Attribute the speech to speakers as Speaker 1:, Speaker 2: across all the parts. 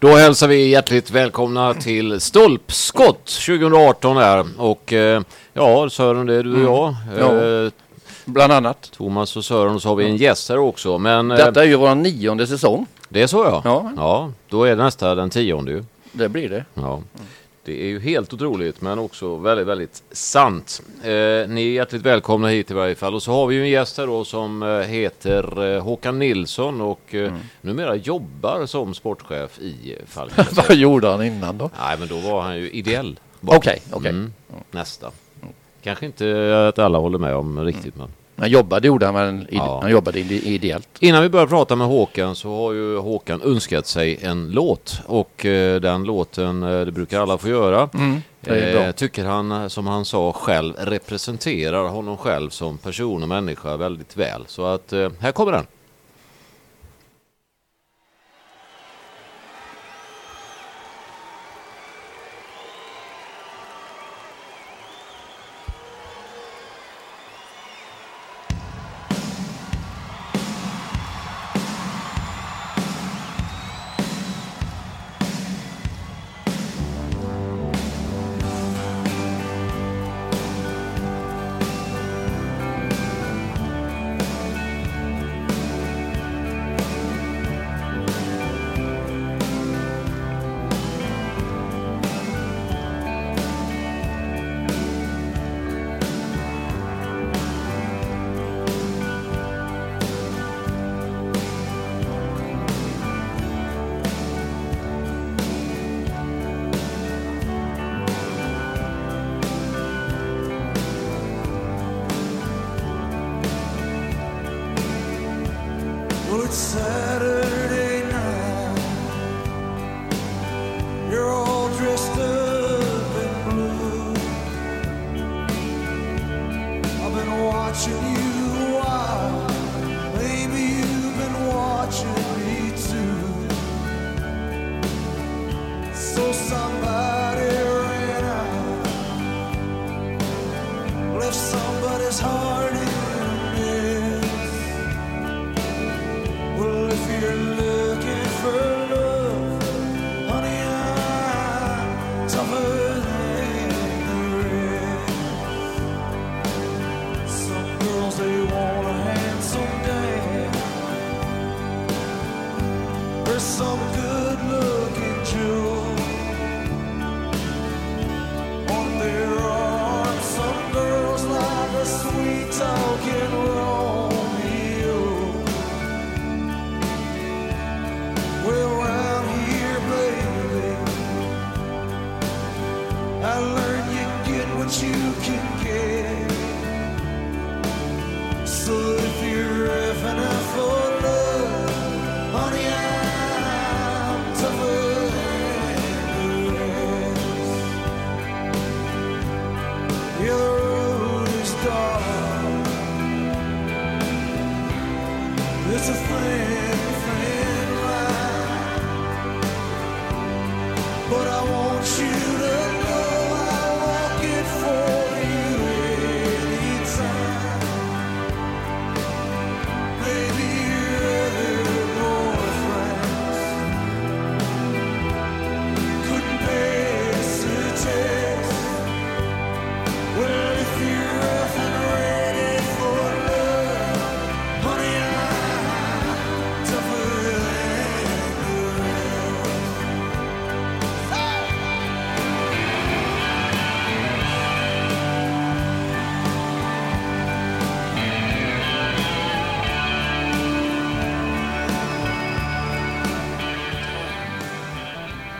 Speaker 1: Då hälsar vi hjärtligt välkomna till Stolpskott 2018 här. Och eh, ja, Sören det är du och jag.
Speaker 2: Ja.
Speaker 1: Eh,
Speaker 2: Bland annat.
Speaker 1: Thomas och Sören och så har vi en gäst här också. Men eh,
Speaker 2: Detta är ju vår nionde säsong.
Speaker 1: det är så ja.
Speaker 2: Ja.
Speaker 1: ja. Då är det nästa den tionde ju.
Speaker 2: Det blir det.
Speaker 1: Ja. Det är ju helt otroligt men också väldigt, väldigt sant. Eh, ni är hjärtligt välkomna hit i varje fall. Och så har vi ju en gäst här då som eh, heter eh, Håkan Nilsson och eh, numera jobbar som sportchef i Falkenberg.
Speaker 2: Vad gjorde han innan då?
Speaker 1: Nej, men då var han ju ideell.
Speaker 2: Okej, okej.
Speaker 1: Mm, nästa. Kanske inte att alla håller med om riktigt, men.
Speaker 2: Han jobbade gjorde han, men
Speaker 1: Ja.
Speaker 2: han jobbade ide- ideellt.
Speaker 1: Innan vi börjar prata med Håkan så har ju Håkan önskat sig en låt och eh, den låten, eh, det brukar alla få göra.
Speaker 2: bra.
Speaker 1: Eh, tycker han, eh, som han sa själv, representerar honom själv som person och människa väldigt väl. Så att eh, här kommer den.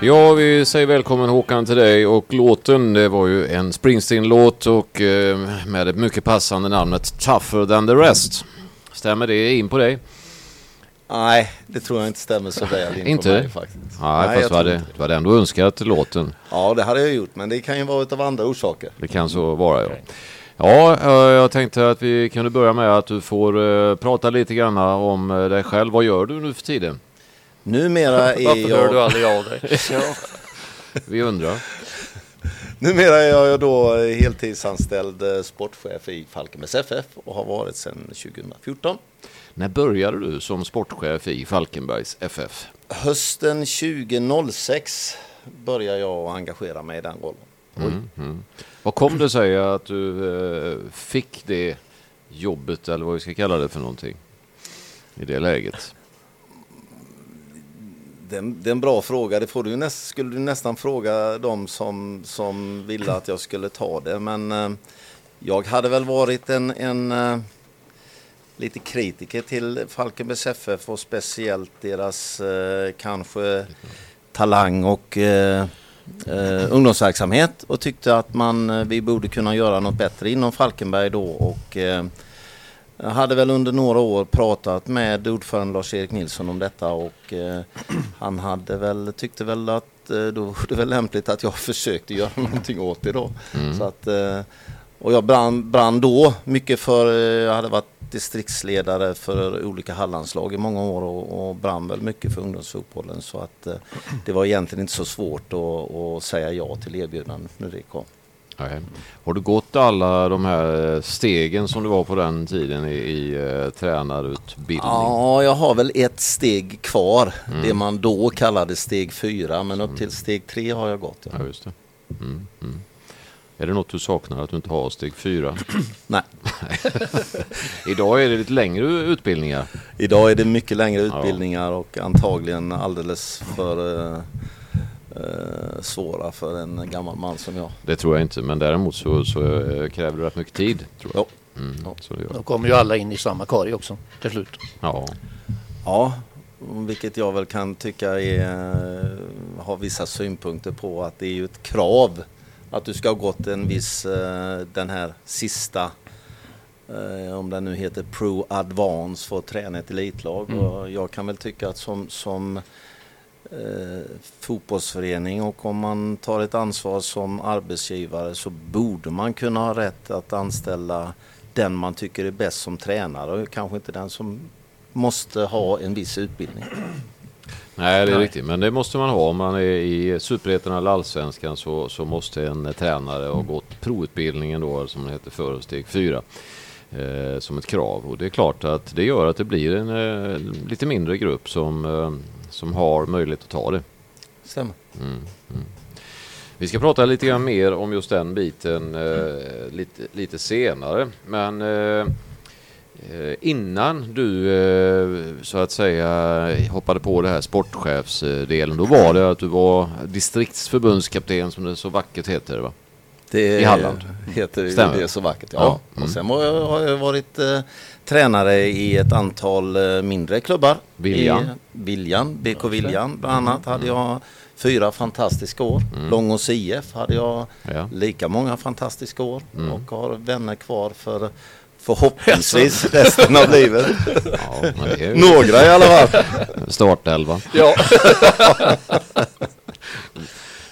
Speaker 1: Ja, vi säger välkommen Håkan till dig och låten det var ju en Springsteen-låt och eh, med det mycket passande namnet Tougher than the rest. Stämmer det in på dig?
Speaker 3: Nej, det tror jag inte stämmer så väl in
Speaker 1: Inte?
Speaker 3: på mig faktiskt.
Speaker 1: Nej,
Speaker 3: jag
Speaker 1: fast du hade, du hade ändå önskat låten.
Speaker 3: Ja, det hade jag gjort, men det kan ju vara av andra orsaker.
Speaker 1: Det kan så vara ja. Ja, eh, jag tänkte att vi kunde börja med att du får eh, prata lite grann om eh, dig själv. Vad gör du nu för tiden?
Speaker 3: Numera är
Speaker 2: Varför hör du
Speaker 3: jag,
Speaker 2: aldrig av dig?
Speaker 1: Vi undrar.
Speaker 3: numera är jag då heltidsanställd eh, sportchef i Falkenbergs FF och har varit sedan 2014.
Speaker 4: När började du som sportchef i Falkenbergs FF?
Speaker 3: Hösten 2006 började jag engagera mig i den rollen.
Speaker 4: Mm, mm. Vad kom det sig att du eh, fick det jobbet eller vad vi ska kalla det för någonting i det läget?
Speaker 3: Det är, en, det är en bra fråga. Det får du näst, skulle du nästan fråga de som, som ville att jag skulle ta det. Men eh, jag hade väl varit en, en eh, lite kritiker till Falkenbergs FF och speciellt deras eh, kanske talang och eh, eh, ungdomsverksamhet och tyckte att man, eh, vi borde kunna göra något bättre inom Falkenberg då och eh, jag hade väl under några år pratat med ordförande Lars-Erik Nilsson om detta och eh, han hade väl, tyckte väl att eh, då var det väl lämpligt att jag försökte göra någonting åt det då. Så att, eh, och jag brann, brann då mycket för, eh, jag hade varit distriktsledare för olika Hallandslag i många år och, och brann väl mycket för ungdomsfotbollen så att eh, det var egentligen inte så svårt att, att säga ja till erbjudandet när det kom.
Speaker 4: Nej. Har du gått alla de här stegen som du var på den tiden i, i eh, tränarutbildning?
Speaker 3: Ja, jag har väl ett steg kvar. Det man då kallade steg fyra, men upp till steg tre har jag gått. Ja.
Speaker 4: Ja, just det. Mm, mm. Är det något du saknar att du inte har steg fyra?
Speaker 3: Nej,
Speaker 4: Idag är det lite längre utbildningar.
Speaker 3: idag är det mycket längre utbildningar och antagligen alldeles för eh, eh, svåra för en gammal man som jag.
Speaker 4: Det tror jag inte, men däremot så, så eh, kräver det rätt mycket tid. Tror jag.
Speaker 3: Ja.
Speaker 4: Mm, så det gör.
Speaker 2: Då kommer ju alla in i samma korg också till slut.
Speaker 4: Ja.
Speaker 3: Ja, vilket jag väl kan tycka är, har vissa synpunkter på att det är ju ett krav att du ska ha gått en viss, eh, den här sista, eh, om den nu heter Pro Advance för att träna ett elitlag. Och jag kan väl tycka att som, som eh, fotbollsförening och om man tar ett ansvar som arbetsgivare så borde man kunna ha rätt att anställa den man tycker är bäst som tränare och kanske inte den som måste ha en viss utbildning.
Speaker 4: Nej, det är
Speaker 2: Nej.
Speaker 4: riktigt. Men det måste man ha. Om man är i Superettan eller Allsvenskan så, så måste en tränare ha gått provutbildningen då, som det heter förr, steg fyra. Eh, som ett krav. Och det är klart att det gör att det blir en eh, lite mindre grupp som, eh, som har möjlighet att ta det.
Speaker 3: Stämmer.
Speaker 4: Vi ska prata lite grann mer om just den biten eh, lite, lite senare. Men eh, eh, innan du eh, så att säga hoppade på det här sportchefsdelen, då var det att du var distriktsförbundskapten som det så vackert heter va?
Speaker 3: Det
Speaker 4: I Halland.
Speaker 3: heter ju
Speaker 4: Stämmer.
Speaker 3: det så vackert. Ja.
Speaker 4: Ja, mm.
Speaker 3: Och sen har jag, varit eh, tränare i ett antal eh, mindre klubbar.
Speaker 4: Viljan.
Speaker 3: I, Viljan, BK Viljan bland annat hade jag fyra fantastiska år. Långås IF hade jag
Speaker 4: Ja.
Speaker 3: lika många fantastiska år
Speaker 4: Mm.
Speaker 3: och har vänner kvar för förhoppningsvis resten av livet.
Speaker 4: Ja, ju
Speaker 3: Några i alla fall.
Speaker 4: startelvan.
Speaker 2: Ja,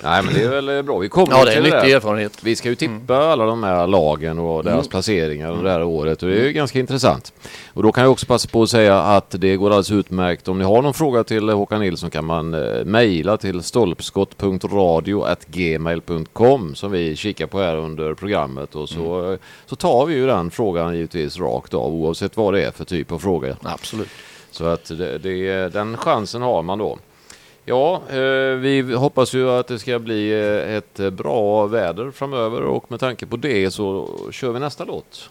Speaker 4: Nej men det är väl eh, bra. Vi kommer
Speaker 2: ja det är en
Speaker 4: till
Speaker 2: nyttig erfarenhet.
Speaker 4: Vi ska ju tippa alla de här lagen och deras placeringar under det här året och det är ju ganska intressant. Och då kan jag också passa på att säga att det går alldeles utmärkt. Om ni har någon fråga till Håkan Nilsson kan man eh, mejla till stolpskott.radio.gmail.com som vi kikar på här under programmet och så, eh, så tar vi ju den frågan givetvis rakt av oavsett vad det är för typ av fråga.
Speaker 2: Absolut.
Speaker 4: Så att det, det, den chansen har man då. Ja, eh, vi hoppas ju att det ska bli eh, ett eh, bra väder framöver och med tanke på det så kör vi nästa låt.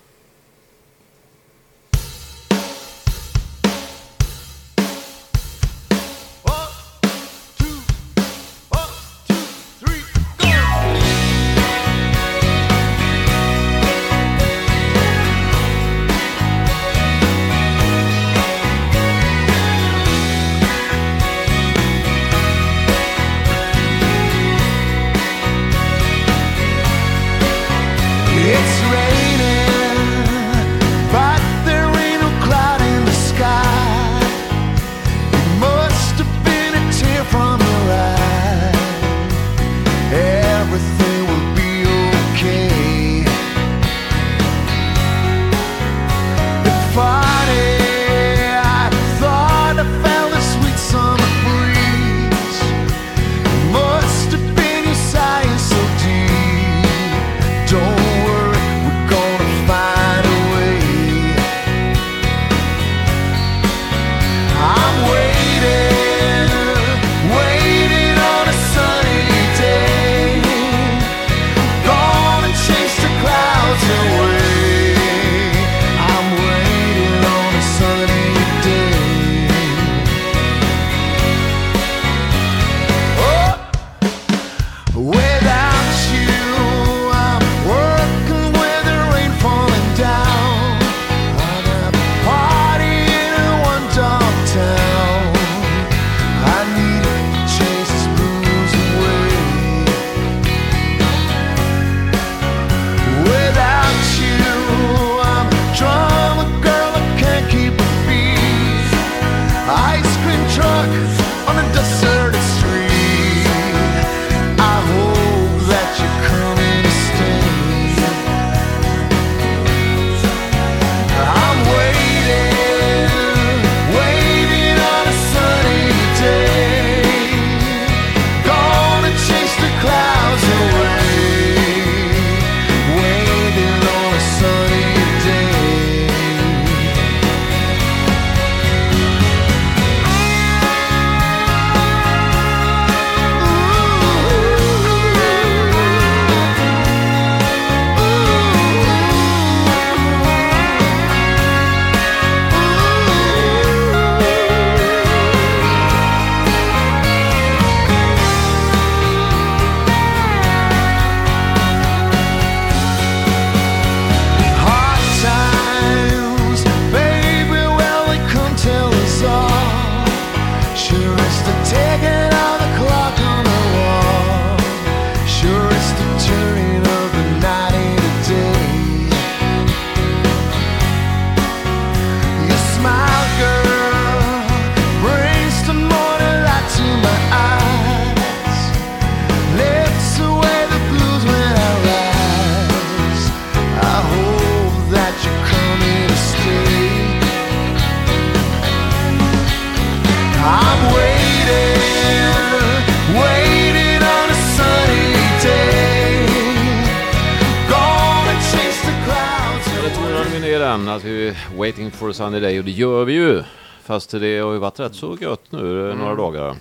Speaker 4: For a sunny day och det gör vi ju. Fast det har ju varit rätt så gött nu eh, några dagar.
Speaker 2: Mm.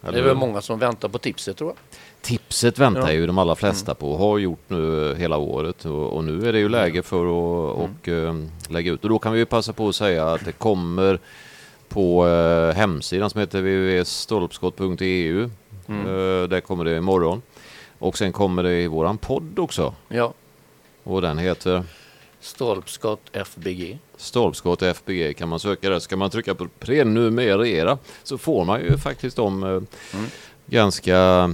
Speaker 2: Det
Speaker 4: Eller
Speaker 2: är väl många som väntar på tipset tror jag.
Speaker 4: Tipset väntar
Speaker 2: Ja. Mm.
Speaker 4: ju de allra flesta på, har gjort nu hela året och, och nu är det ju läge för att
Speaker 2: Mm.
Speaker 4: och, eh, lägga ut. Och då kan vi ju passa på att säga att det kommer på eh, hemsidan som heter www.stolpskott.eu.
Speaker 2: Mm.
Speaker 4: Eh, där kommer det imorgon. Och sen kommer det i våran podd också.
Speaker 2: Ja,
Speaker 4: Och den heter
Speaker 2: stolpskott FBG.
Speaker 4: Stolpskott FBG kan man söka där. Ska man trycka på prenumerera så får man ju faktiskt de eh, ganska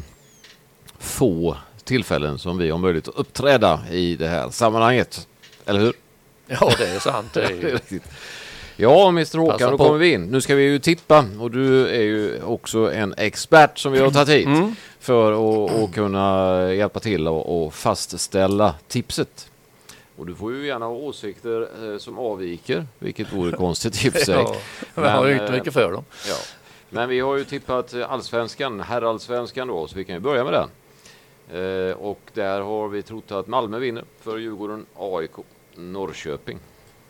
Speaker 4: få tillfällen som vi har möjlighet att uppträda i det här sammanhanget. Eller hur?
Speaker 2: Ja, det är sant. Det är ju...
Speaker 4: Ja, Mr Håkan,
Speaker 2: Passa
Speaker 4: då
Speaker 2: på.
Speaker 4: kommer vi in. Nu ska vi ju tippa och du är ju också en expert som vi har tagit hit
Speaker 2: Mm.
Speaker 4: för att, att kunna hjälpa till och, och fastställa tipset. Och du får ju gärna ha åsikter eh, som avviker, vilket vore konstigt i och för sig.
Speaker 2: Ja, men jag har ju inte
Speaker 4: eh,
Speaker 2: mycket för dem.
Speaker 4: Ja. Men vi har ju tippat allsvenskan, herrallsvenskan då, så vi kan ju börja med den. Eh, och där har vi trott att Malmö vinner för Djurgården, AIK, Norrköping.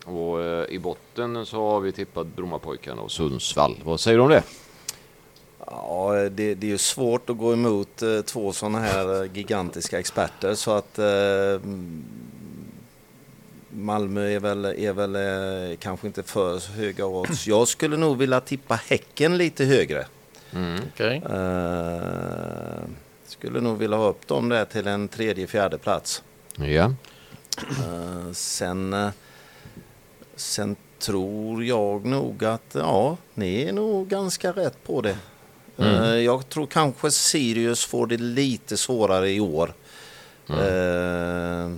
Speaker 4: Och eh, i botten så har vi tippat Brommapojkarna och Sundsvall. Vad säger du om det?
Speaker 3: Ja, det, det är ju svårt att gå emot eh, två sådana här eh, gigantiska experter så att Malmö är väl, är väl eh, kanske inte för höga odds. Jag skulle nog vilja tippa Häcken lite högre.
Speaker 2: Okej.
Speaker 3: Eh, skulle nog vilja ha upp dem där till en tredje, fjärde plats.
Speaker 4: Ja.
Speaker 3: Eh, sen, eh, sen tror jag nog att ja, ni är nog ganska rätt på det. Eh, jag tror kanske Sirius får det lite svårare i år. Eh,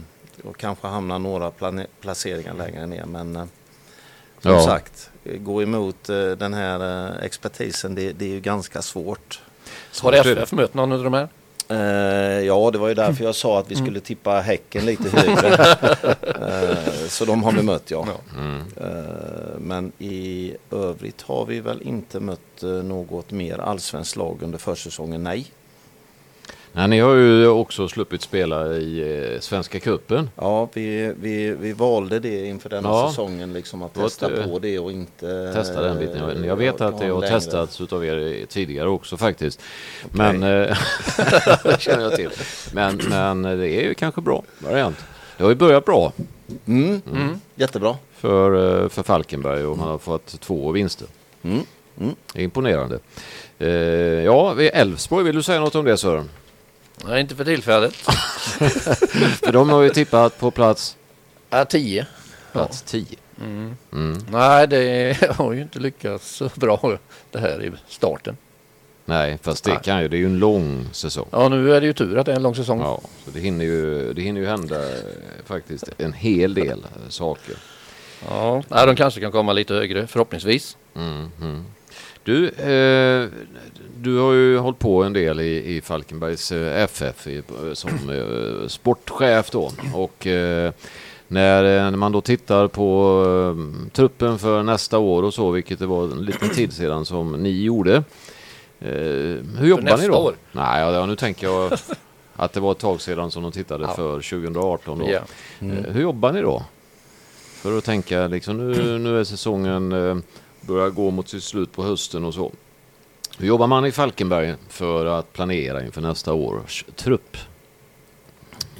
Speaker 3: och kanske hamnar några placeringar längre ner. Men eh, som
Speaker 4: Ja.
Speaker 3: sagt, gå emot eh, den här eh, expertisen, det, det är ju ganska svårt.
Speaker 2: Har. FF mött någon av de här?
Speaker 3: Eh, ja, det var ju därför jag sa att vi skulle tippa Häcken lite högre. Eh, så de har vi mött, ja. Eh, men i övrigt har vi väl inte mött något mer allsvenskt lag under försäsongen, nej.
Speaker 4: Nej, ni har ju också sluppit spela i eh, Svenska cupen.
Speaker 3: Ja, vi, vi, vi valde det inför denna
Speaker 4: Ja.
Speaker 3: säsongen, liksom att testa
Speaker 4: ett,
Speaker 3: på det och inte...
Speaker 4: Testa den biten. Jag, jag vet
Speaker 3: eh,
Speaker 4: att det
Speaker 3: ha
Speaker 4: har
Speaker 3: längre.
Speaker 4: testats utav er tidigare också faktiskt. Men eh, det känner jag till. Men, men det är ju kanske bra variant. Det har ju börjat bra
Speaker 3: Mm. Jättebra.
Speaker 4: för, eh, för Falkenberg och man har fått två vinster.
Speaker 3: Mm. Mm.
Speaker 4: Imponerande. Eh, ja, Elfsborg, vill du säga något om det Sören?
Speaker 2: Nej, inte för tillfället.
Speaker 4: För de har ju tippat på plats,
Speaker 2: Ja, 10.
Speaker 4: plats 10.
Speaker 2: Nej, det har ju inte lyckats så bra det här i starten.
Speaker 4: Nej, fast det
Speaker 2: Nej.
Speaker 4: kan ju, det är ju en lång säsong.
Speaker 2: Ja, nu är det ju tur att det är en lång säsong.
Speaker 4: Ja, så det hinner ju, det hinner ju hända eh, faktiskt en hel del saker.
Speaker 2: Ja, nej, de kanske kan komma lite högre förhoppningsvis.
Speaker 4: Mm, mm. Du, eh, du har ju hållit på en del i, i Falkenbergs eh, FF i, som eh, sportchef då. Och eh, när, när man då tittar på eh, truppen för nästa år och så, vilket det var en liten tid sedan som ni gjorde. Eh, hur jobbar ni då?
Speaker 2: år?
Speaker 4: Nej, ja, nu tänker jag att det var ett tag sedan som de tittade
Speaker 2: Ja.
Speaker 4: för 2018. Då.
Speaker 2: Ja.
Speaker 4: Eh, Hur jobbar ni då? För att tänka liksom nu, nu är säsongen eh, börjar gå mot sitt slut på hösten och så. Hur jobbar man i Falkenberg för att planera inför nästa års trupp?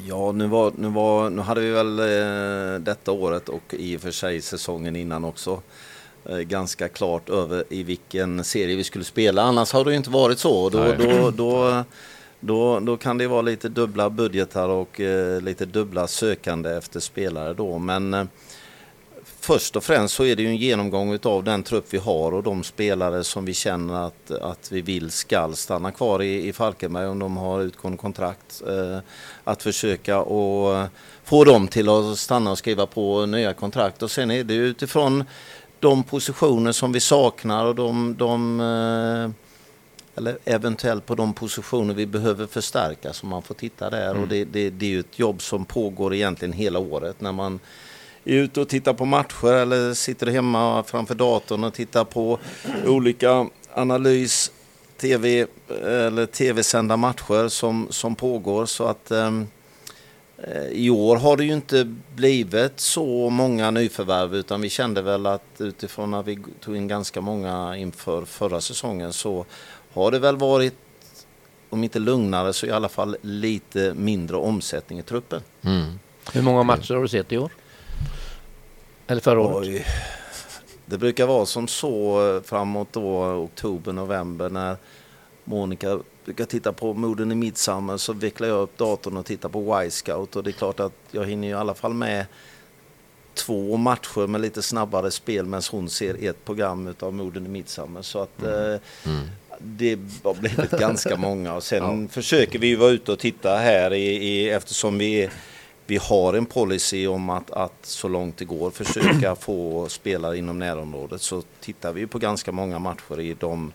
Speaker 3: Ja, nu, var, nu, var, nu hade vi väl eh, detta året och i och för sig säsongen innan också eh, ganska klart över i vilken serie vi skulle spela. Annars har det ju inte varit så. Då,
Speaker 4: Nej.
Speaker 3: då, då, då, då kan det vara lite dubbla budgetar och eh, lite dubbla sökande efter spelare då. Men först och främst så är det ju en genomgång av den trupp vi har och de spelare som vi känner att, att vi vill skall stanna kvar i, i Falkenberg om de har utgående kontrakt. Eh, att försöka och få dem till att stanna och skriva på nya kontrakt och sen är det utifrån de positioner som vi saknar och de, de eh, eller eventuellt på de positioner vi behöver förstärka så man får titta där och det, det, det är ju ett jobb som pågår egentligen hela året när man är ute och tittar på matcher eller sitter hemma framför datorn och tittar på olika analys, tv eller tv-sända matcher som, som pågår. Så att eh, i år har det ju inte blivit så många nyförvärv utan vi kände väl att utifrån att vi tog in ganska många inför förra säsongen så har det väl varit om inte lugnare så i alla fall lite mindre omsättning i truppen.
Speaker 4: Mm.
Speaker 2: Hur många matcher har du sett i år? Eller förra året?
Speaker 3: Oj. Det brukar vara som så eh, framåt då oktober, november när Monica brukar titta på Moden i Midsummer så vecklar jag upp datorn och tittar på Y-scout och det är klart att jag hinner i alla fall med två matcher med lite snabbare spel medan hon ser ett program utav Moden i Midsummer. Så att eh,
Speaker 4: Mm.
Speaker 3: det har blivit ganska många och sen försöker vi vara ute och titta här i, i, eftersom vi, vi har en policy om att, att så långt det går försöka få spelare inom närområdet så tittar vi på ganska många matcher i de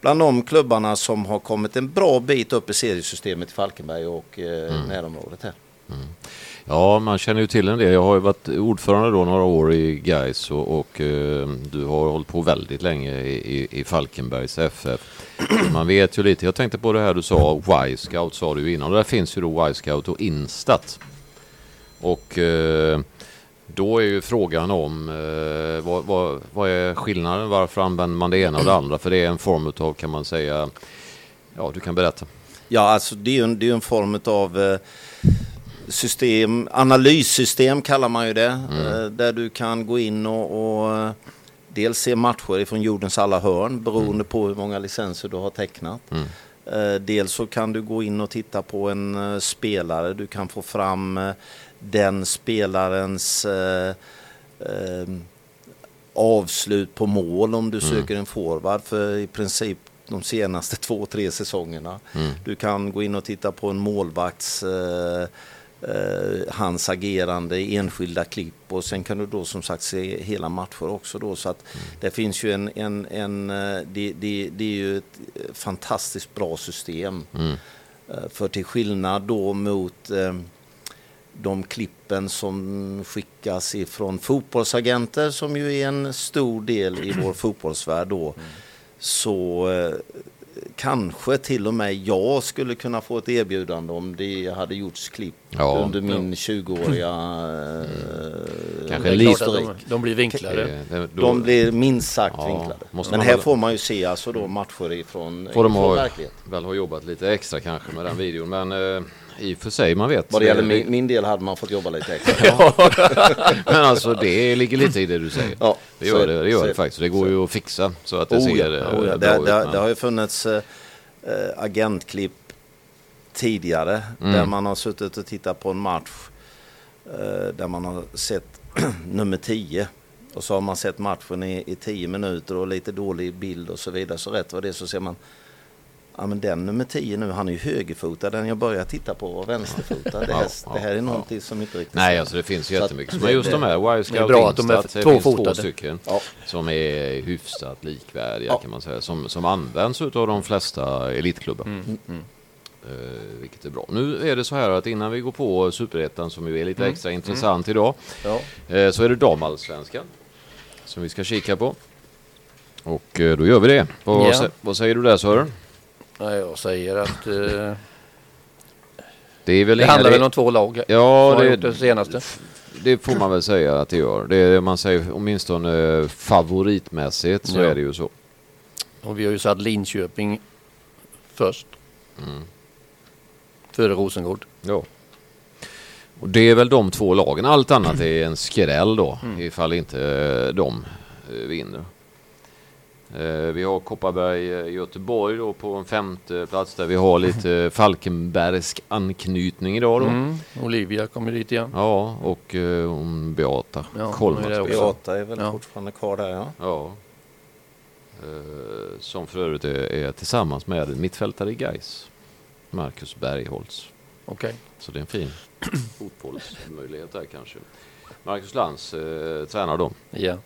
Speaker 3: bland de klubbarna som har kommit en bra bit upp i seriesystemet i Falkenberg och eh, närområdet här.
Speaker 4: Ja, man känner ju till en del. Jag har ju varit ordförande då några år i Gais och, och eh, du har hållit på väldigt länge i, i, i Falkenbergs FF. Man vet ju lite. Jag tänkte på det här du sa, Y-scout sa du innan. Och där finns ju då Y-scout och Instat. Och eh, då är ju frågan om eh, vad, vad, vad är skillnaden? Varför använder man det ena och det andra? För det är en form av, kan man säga, ja du kan berätta.
Speaker 3: Ja, alltså det är ju en, det är en form av eh, system, analyssystem kallar man ju det. Eh, där du kan gå in och, och dels se matcher ifrån jordens alla hörn beroende på hur många licenser du har tecknat.
Speaker 4: Mm.
Speaker 3: Dels så kan du gå in och titta på en spelare. Du kan få fram den spelarens eh, eh, avslut på mål om du söker en forward för i princip de senaste två, tre säsongerna.
Speaker 4: Mm.
Speaker 3: Du kan gå in och titta på en målvakts eh, eh, hans agerande i enskilda klipp och sen kan du då som sagt se hela matcher också då så att det finns ju en, en, en eh, det, det, det är ju ett fantastiskt bra system.
Speaker 4: Mm.
Speaker 3: Eh, För till skillnad då mot de klippen som skickas ifrån fotbollsagenter som ju är en stor del i vår fotbollsvärld då. Så eh, kanske till och med jag skulle kunna få ett erbjudande om det hade gjorts klipp
Speaker 4: Ja.
Speaker 3: under min 20-åriga eh,
Speaker 4: Kanske
Speaker 2: att de, de blir vinklare.
Speaker 4: Eh,
Speaker 3: De blir minst sagt
Speaker 4: Ja,
Speaker 3: vinklade. Men här
Speaker 4: väl-
Speaker 3: får man ju se alltså då matcher ifrån,
Speaker 4: Får de
Speaker 3: ifrån
Speaker 4: ha,
Speaker 3: verkligheten.
Speaker 4: väl ha jobbat lite extra kanske med den videon. Men eh, i och för sig, man vet.
Speaker 3: Vad det gäller min, min del hade man fått jobba lite extra.
Speaker 4: Men alltså det ligger lite i det du säger.
Speaker 3: Ja,
Speaker 4: Det gör det, det, gör det faktiskt. Det går ju att fixa så att det
Speaker 3: Oh
Speaker 4: ser
Speaker 3: ja,
Speaker 4: eh,
Speaker 3: oh ja. Det,
Speaker 4: ut.
Speaker 3: det, det har ju funnits eh, agentklipp tidigare
Speaker 4: Mm.
Speaker 3: där man har suttit och tittat på en match eh, där man har sett nummer 10 och så har man sett matchen i, i 10 minuter och lite dålig bild och så vidare. Så rätt vad det är så ser man Ja men den nummer 10 nu, han är ju högerfotad. Den jag börjar titta på var vänsterfotad. Det här,
Speaker 4: Ja,
Speaker 3: det här är
Speaker 4: ja,
Speaker 3: någonting som inte riktigt
Speaker 4: Nej, alltså det finns
Speaker 3: att
Speaker 4: jättemycket. Men just
Speaker 3: det-
Speaker 4: de här
Speaker 2: är
Speaker 4: Scout
Speaker 2: bra att de är
Speaker 4: det finns två stycken
Speaker 3: Ja.
Speaker 4: som är hyfsat likvärdiga
Speaker 3: Ja.
Speaker 4: kan man säga. Som, som används utav de flesta elitklubbar.
Speaker 2: Mm.
Speaker 4: Eh, vilket är bra. Nu är det så här att innan vi går på Superettan som ju är lite
Speaker 2: Mm.
Speaker 4: extra intressant idag.
Speaker 3: Ja.
Speaker 4: Eh, så är det damallsvenskan. Som vi ska kika på. Och eh, då gör vi det. Vad,
Speaker 2: Ja.
Speaker 4: vad säger du där Sören?
Speaker 2: Nej, jag säger att eh,
Speaker 4: Det är väl
Speaker 2: det handlar väl om två lag.
Speaker 4: Ja, det,
Speaker 2: det senaste.
Speaker 4: det får man väl säga att det gör. Det är, man säger åtminstone eh, favoritmässigt så
Speaker 2: Ja.
Speaker 4: är det ju så.
Speaker 2: Och vi har ju satt Linköping först.
Speaker 4: Mm.
Speaker 2: Före Rosengård.
Speaker 4: Ja. Och det är väl de två lagen. Allt annat är en skräll då.
Speaker 2: Mm.
Speaker 4: Ifall inte eh, de eh, vinner. Eh, Vi har Kopparberg eh, Göteborg då på en femte plats där vi har lite Falkenbergsk anknytning idag då.
Speaker 2: Mm. Olivia kommer dit igen.
Speaker 4: Ja, och eh, hon Beata
Speaker 2: Ja,
Speaker 4: Kollmats.
Speaker 3: Beata är väl
Speaker 2: Ja.
Speaker 3: fortfarande kvar där ja.
Speaker 4: Ja. Eh, som för övrigt är, är tillsammans med mittfältare i Gais. Marcus Bergholtz.
Speaker 2: Okej.
Speaker 4: Så det är en fin fotbollsmöjlighet där kanske. Marcus Lantz eh, tränar dem.
Speaker 2: Ja.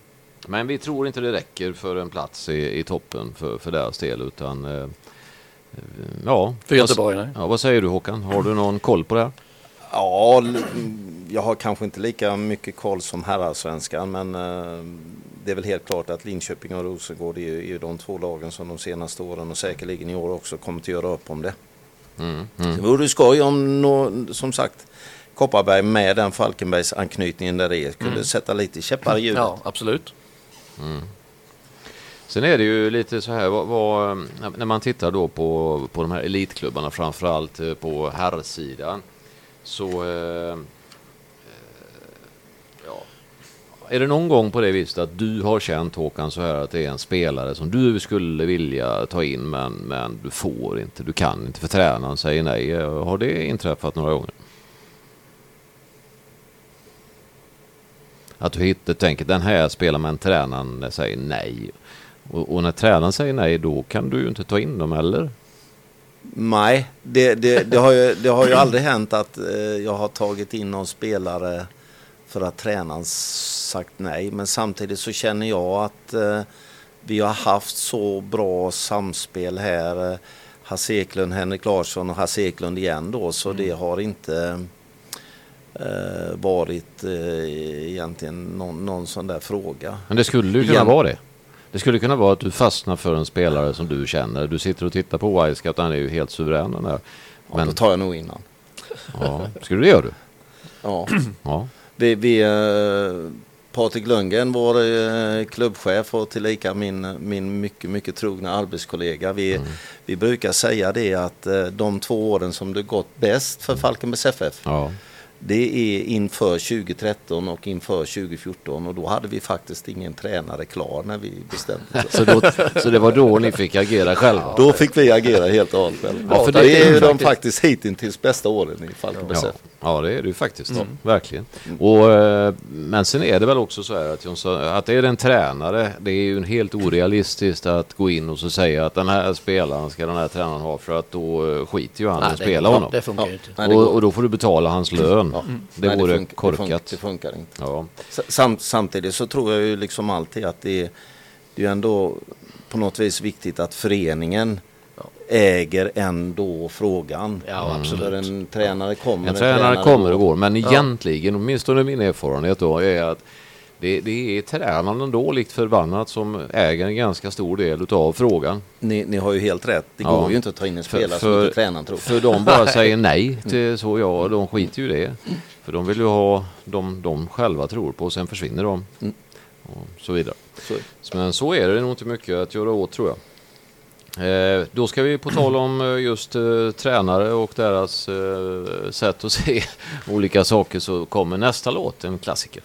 Speaker 4: Men vi tror inte det räcker för en plats i, i toppen för, för deras del utan eh, ja.
Speaker 2: För Göteborg, nej.
Speaker 4: Vad, ja. Vad säger du Håkan? Har du någon koll på det här?
Speaker 3: Ja, jag har kanske inte lika mycket koll som herrallsvenskan men eh, det är väl helt klart att Linköping och Rosengård är ju, är ju de två lagen som de senaste åren och säkerligen i år också kommer att göra upp om det.
Speaker 4: Mm, mm.
Speaker 3: Det vore skoj om, som sagt, Kopparberg med den Falkenbergs anknytningen där det är skulle sätta lite käppar i hjulet.
Speaker 2: Ja, absolut. Mm.
Speaker 4: Sen är det ju lite så här, vad, vad, eh, när man tittar då på, på de här elitklubbarna, framförallt eh, på herrsidan, så eh, eh, ja, är det någon gång på det viset att du har känt Håkan så här att det är en spelare som du skulle vilja ta in men, men du får inte, du kan inte för tränaren säger nej. Har det inträffat några gånger? Att du hittar, tänker den här spelar men tränaren säger nej. Och, och när tränaren säger nej då kan du ju inte ta in dem eller?
Speaker 3: Nej, det, det, det, har ju, det har ju aldrig hänt att eh, jag har tagit in någon spelare för att tränaren sagt nej. Men samtidigt så känner jag att eh, vi har haft så bra samspel här. Eh, Hasse Eklund, Henrik Larsson och Hasse Eklund igen då. Så det har inte varit eh, egentligen någon, någon sån där fråga.
Speaker 4: Men det skulle ju kunna
Speaker 3: Igen.
Speaker 4: vara det. Det skulle kunna vara att du fastnar för en spelare som du känner. Du sitter och tittar på Wisecout, han är ju helt suverän den där.
Speaker 3: Ja,
Speaker 4: Men
Speaker 3: då tar jag nog innan.
Speaker 4: ja, skulle det göra du?
Speaker 3: Ja.
Speaker 4: Ja.
Speaker 3: Vi, vi, eh, Patrik Lundgren, vår eh, klubbchef och tillika min, min mycket, mycket trogna arbetskollega. Vi, vi brukar säga det att eh, de två åren som det gått bäst för Falkenbergs FF
Speaker 4: ja.
Speaker 3: Det är inför 2013 och inför 2014 och då hade vi faktiskt ingen tränare klar när vi bestämde oss.
Speaker 4: Så, då, så det var då ni fick agera själva?
Speaker 3: Då fick vi agera helt och hållet själva.
Speaker 4: Ja, för
Speaker 3: det,
Speaker 4: det
Speaker 3: är ju de
Speaker 2: faktiskt-
Speaker 3: hittills bästa åren i Falkenbergs
Speaker 4: Ja, ja, det är det ju faktiskt. Verkligen. Och, eh, men sen är det väl också så här att, Jonsson, att det är en tränare. Det är ju helt orealistiskt att gå in och så säga att den här spelaren ska den här tränaren ha för att då eh, skiter ju han i att
Speaker 2: det,
Speaker 4: spela honom.
Speaker 2: det funkar
Speaker 3: Ja.
Speaker 2: inte.
Speaker 3: Det
Speaker 4: och, och då får du betala hans lön.
Speaker 3: Ja.
Speaker 4: Det
Speaker 3: Nej,
Speaker 4: vore
Speaker 3: funkar- Det, funkar,
Speaker 4: korkat.
Speaker 3: det funkar inte.
Speaker 4: Ja.
Speaker 3: Sam, samtidigt så tror jag ju liksom alltid att det är, det är ju ändå på något vis viktigt att föreningen äger ändå frågan.
Speaker 2: Ja, absolut.
Speaker 3: För en tränare kommer.
Speaker 4: En tränare kommer och
Speaker 3: går.
Speaker 4: går, men egentligen, åtminstone min erfarenhet då, är att det, det är tränaren ändå likt förbannat som äger en ganska stor del utav frågan.
Speaker 3: Ni, ni har ju helt rätt. Det
Speaker 4: Ja.
Speaker 3: går ju inte att ta in en
Speaker 4: För-
Speaker 3: spelare
Speaker 4: för-
Speaker 3: som inte tränaren tror.
Speaker 4: För de bara säger nej till så, ja, de skiter ju i det. För de vill ju ha de de själva tror på och sen försvinner de.
Speaker 3: Mm.
Speaker 4: Och så vidare.
Speaker 3: Så,
Speaker 4: Men så är det nog inte mycket att göra åt tror jag. Eh, då ska vi på tal om eh, just eh, tränare och deras eh, sätt att se olika saker så kommer nästa låt, en klassiker.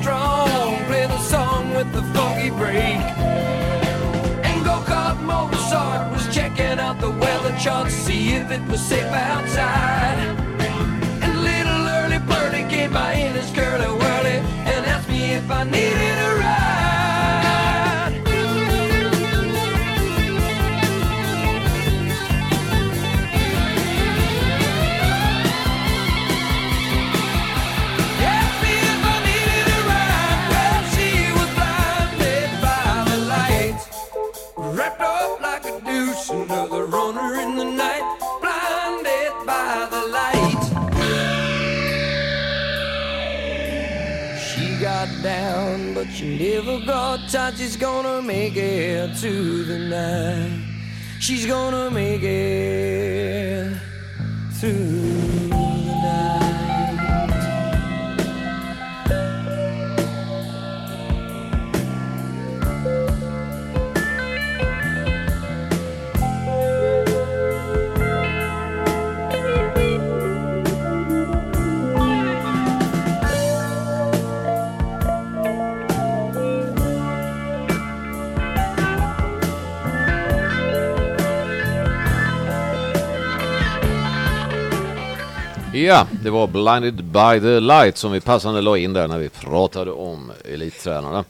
Speaker 5: Strong. Play the song with the funky break. And go-kart Mozart was checking out the weather chart see if it was safe outside. And little early birdie came by in his curly whirly and asked me if I needed a ride. Never got tight. Gonna make it to the night. She's gonna make it
Speaker 4: Ja, det var Blinded by the Light som vi passande la in där när vi pratade om elittränarna.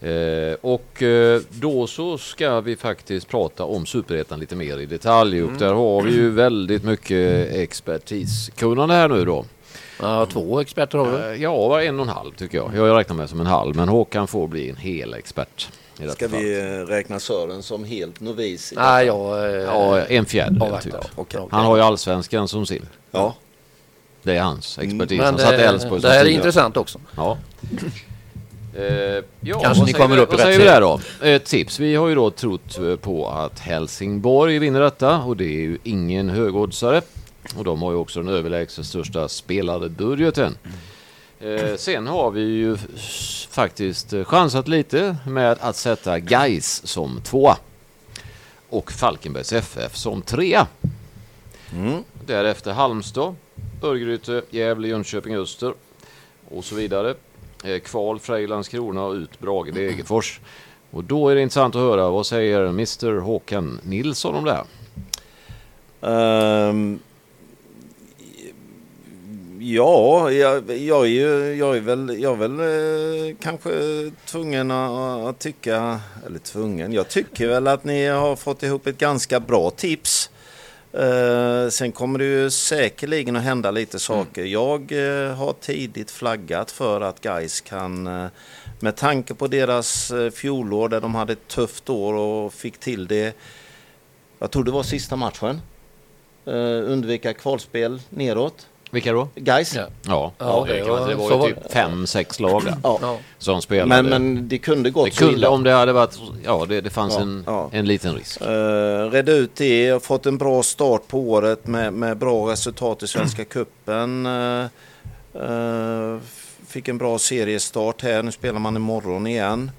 Speaker 4: Eh, och eh, då så ska vi faktiskt prata om superettan lite mer i detalj och där har vi ju väldigt mycket expertiskunnande här nu då.
Speaker 2: Ja, två experter har vi.
Speaker 4: Eh, ja, en och en halv tycker jag. Jag räknar med som en halv, men Håkan får bli en hel expert.
Speaker 3: Ska vi eh, räkna Sören som helt novis?
Speaker 2: Nej, jag...
Speaker 4: Ja, en fjärdedel typ. Han har ju allsvenskan som sin.
Speaker 3: Ja.
Speaker 4: Det är hans expertis.
Speaker 2: Men
Speaker 4: Han satt i
Speaker 2: det,
Speaker 4: Elfsborg
Speaker 2: det här är intressant också.
Speaker 4: Ja. Eh, ja,
Speaker 2: Kanske ni kommer
Speaker 4: vi-
Speaker 2: upp i rätt
Speaker 4: säger vi där då? Ett tips. Vi har ju då trott eh, på att Helsingborg vinner detta och det är ju ingen högoddsare. Och de har ju också den överlägset största spelarbudgeten. Eh, sen har vi ju faktiskt eh, chansat lite med att sätta Geis som tvåa. Och Falkenbergs FF som trea.
Speaker 3: Mm.
Speaker 4: Därefter Halmstad, Örgryte, Gävle, Jönköping, Öster och så vidare. Eh, Kval, Frejlands krona och ut Brage, Degerfors. Och då är det intressant att höra vad säger Mr Håkan Nilsson om det här?
Speaker 3: Um, ja, jag, jag, är ju, jag är väl, jag är väl eh, kanske tvungen att, att tycka, eller tvungen, jag tycker väl att ni har fått ihop ett ganska bra tips. Eh, sen kommer det ju säkerligen att hända lite saker. Jag eh, har tidigt flaggat för att guys kan, eh, med tanke på deras fjolår där de hade ett tufft år och fick till det, jag tror det var sista matchen, undvika kvalspel neråt.
Speaker 4: Vilka då?
Speaker 3: Guys.
Speaker 2: Ja.
Speaker 4: Ja,
Speaker 2: Ja,
Speaker 4: det,
Speaker 2: det
Speaker 4: kan man,
Speaker 2: var-
Speaker 4: det var
Speaker 2: så
Speaker 4: ju
Speaker 2: var
Speaker 4: typ fem, sex lag
Speaker 3: Ja.
Speaker 4: Som spelade.
Speaker 3: Men, men det kunde gått
Speaker 4: det
Speaker 3: så
Speaker 4: kunde
Speaker 3: illa.
Speaker 4: om det hade varit, ja det, det fanns
Speaker 3: Ja,
Speaker 4: en,
Speaker 3: ja.
Speaker 4: en liten risk.
Speaker 3: Uh, Redde ut det och fått en bra start på året med, med bra resultat i Svenska Cupen. Eh, eh, fick en bra seriestart här. Nu spelar man imorgon igen.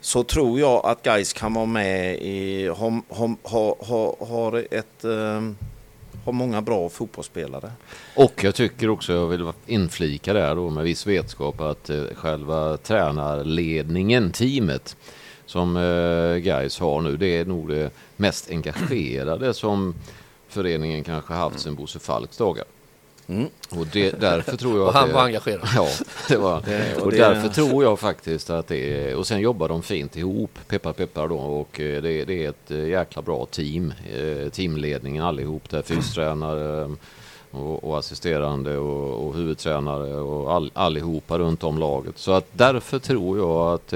Speaker 3: Så tror jag att Gais kan vara med i... Har, har, har, har, har ett... eh, har många bra fotbollsspelare.
Speaker 4: Och jag tycker också, jag vill inflika där då med viss vetskap att eh, själva tränarledningen, teamet som eh, Gais har nu, det är nog det mest engagerade som föreningen kanske haft sedan Bosse Falks dagar.
Speaker 3: Mm.
Speaker 4: Och det, därför tror jag
Speaker 2: Och han
Speaker 4: det,
Speaker 2: var engagerad.
Speaker 4: Ja, det var
Speaker 3: Det- och
Speaker 4: Och
Speaker 3: det-
Speaker 4: därför tror jag faktiskt att det är... Och sen jobbar de fint ihop, peppar peppar då. Och eh, det, det är ett eh, jäkla bra team. Eh, Teamledningen allihop där, fystränare och, och assisterande och, och huvudtränare och all, allihopa runt om laget. Så att därför tror jag att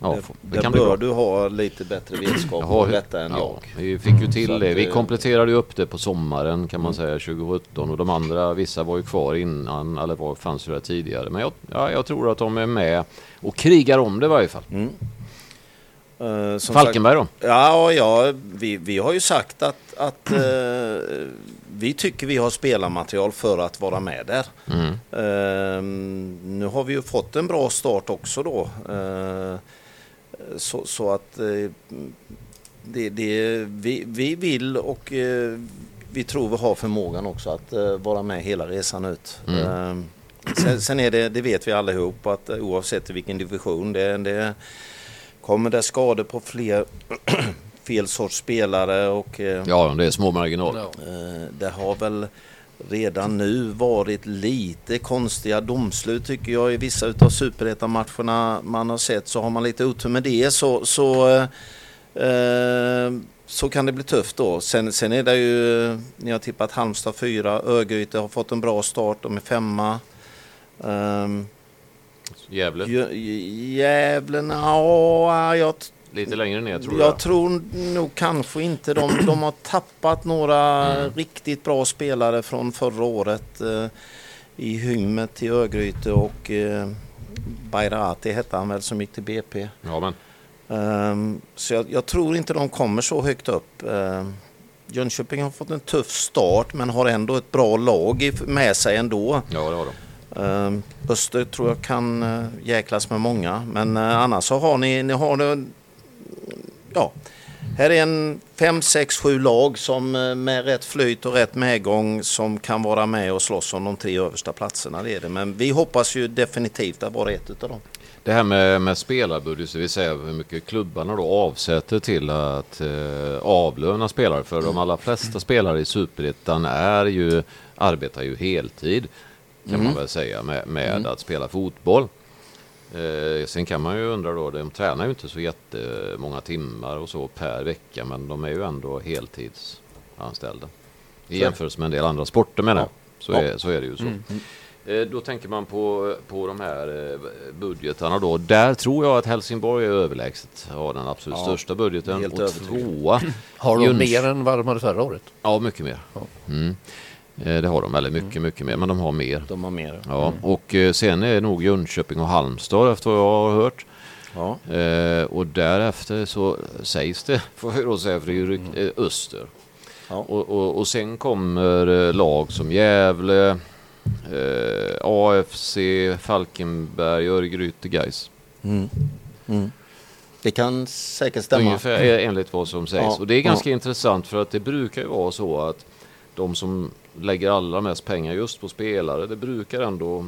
Speaker 4: ja, det
Speaker 3: Där
Speaker 4: kan
Speaker 3: bör du ha lite bättre vetskap om detta än
Speaker 4: ja,
Speaker 3: jag.
Speaker 4: Vi fick ju till
Speaker 3: att,
Speaker 4: det. Vi kompletterade ju upp det på sommaren kan man säga 2017 och de andra, vissa var ju kvar innan eller var, fanns ju där tidigare. Men jag, ja, jag tror att de är med och krigar om det i varje fall.
Speaker 3: Mm. Som
Speaker 4: Falkenberg då?
Speaker 3: Sagt, ja, ja vi, vi har ju sagt att, att eh, vi tycker vi har spelarmaterial för att vara med där.
Speaker 4: Mm.
Speaker 3: Eh, nu har vi ju fått en bra start också då. Så, så att eh, det, det, vi, vi vill och eh, vi tror vi har förmågan också att eh, vara med hela resan ut. Eh, sen, sen är det, det vet vi allihop, att oavsett vilken division det, det kommer det skador på fler fel sorts spelare och
Speaker 4: Ja, det är små marginaler.
Speaker 3: Det har väl redan nu varit lite konstiga domslut tycker jag i vissa utav superettan-matcherna man har sett så har man lite otur med det så, så, eh, eh, så kan det bli tufft då. Sen, sen är det ju, ni har tippat Halmstad 4, Örgryte har fått en bra start, de är femma. Um,
Speaker 4: Gävle,
Speaker 3: Gävle, ja, jag
Speaker 4: lite längre ner tror
Speaker 3: jag
Speaker 4: jag.
Speaker 3: tror nog kanske inte de, de har tappat några
Speaker 4: Mm.
Speaker 3: riktigt bra spelare från förra året. Eh, I Hymmet till Örgryte och eh, Bayrati hette han väl som gick till BP.
Speaker 4: Ja, men
Speaker 3: Ehm, så jag, jag tror inte de kommer så högt upp. Ehm, Jönköping har fått en tuff start men har ändå ett bra lag med sig ändå.
Speaker 4: ja, det har de.
Speaker 3: Ehm, Öster tror jag kan uh, jäklas med många. Men eh, annars så har ni, ni har ja, här är en fem, sex, sju lag som eh, med rätt flyt och rätt medgång som kan vara med och slåss om de tre översta platserna. Det är det. Men vi hoppas ju definitivt att vara ett utav dem.
Speaker 4: Det här med, med spelarbudget, det vill säga hur mycket klubbarna då avsätter till att eh, avlöna spelare. För de allra flesta spelare i Superettan är ju, arbetar ju heltid kan man väl säga med, med att spela fotboll. Eh, sen kan man ju undra då, de tränar ju inte så jättemånga timmar och så per vecka men de är ju ändå heltidsanställda. I jämförelse med en del andra sporter menar jag. Så,
Speaker 3: Ja.
Speaker 4: är, så är det ju så. Eh, Då tänker man på, på de här eh, budgetarna då. Där tror jag att Helsingborg är överlägset. Har den absolut
Speaker 3: Ja,
Speaker 4: största budgeten.
Speaker 3: helt
Speaker 4: och tvåa.
Speaker 2: Har de
Speaker 4: Jönköping.
Speaker 2: mer än vad de hade förra året?
Speaker 4: Ja, mycket mer. Mm. Eh, Det har de, eller mycket, mycket mer. Men de har mer.
Speaker 3: De har mer.
Speaker 4: Ja, och eh, sen är nog Jönköping och Halmstad efter vad jag har hört.
Speaker 3: Ja.
Speaker 4: Eh, och därefter så sägs det, får jag då säga, för det är ju rykt- eh, Öster.
Speaker 3: Ja.
Speaker 4: Och, och, och sen kommer lag som Gävle, eh, AFC, Falkenberg, Örgryte, Gais.
Speaker 3: Mm. Mm. Det kan säkert stämma.
Speaker 4: Ungefär enligt vad som sägs.
Speaker 3: Ja,
Speaker 4: Och det är ganska intressant för att det brukar ju vara så att de som lägger allra mest pengar just på spelare, det brukar ändå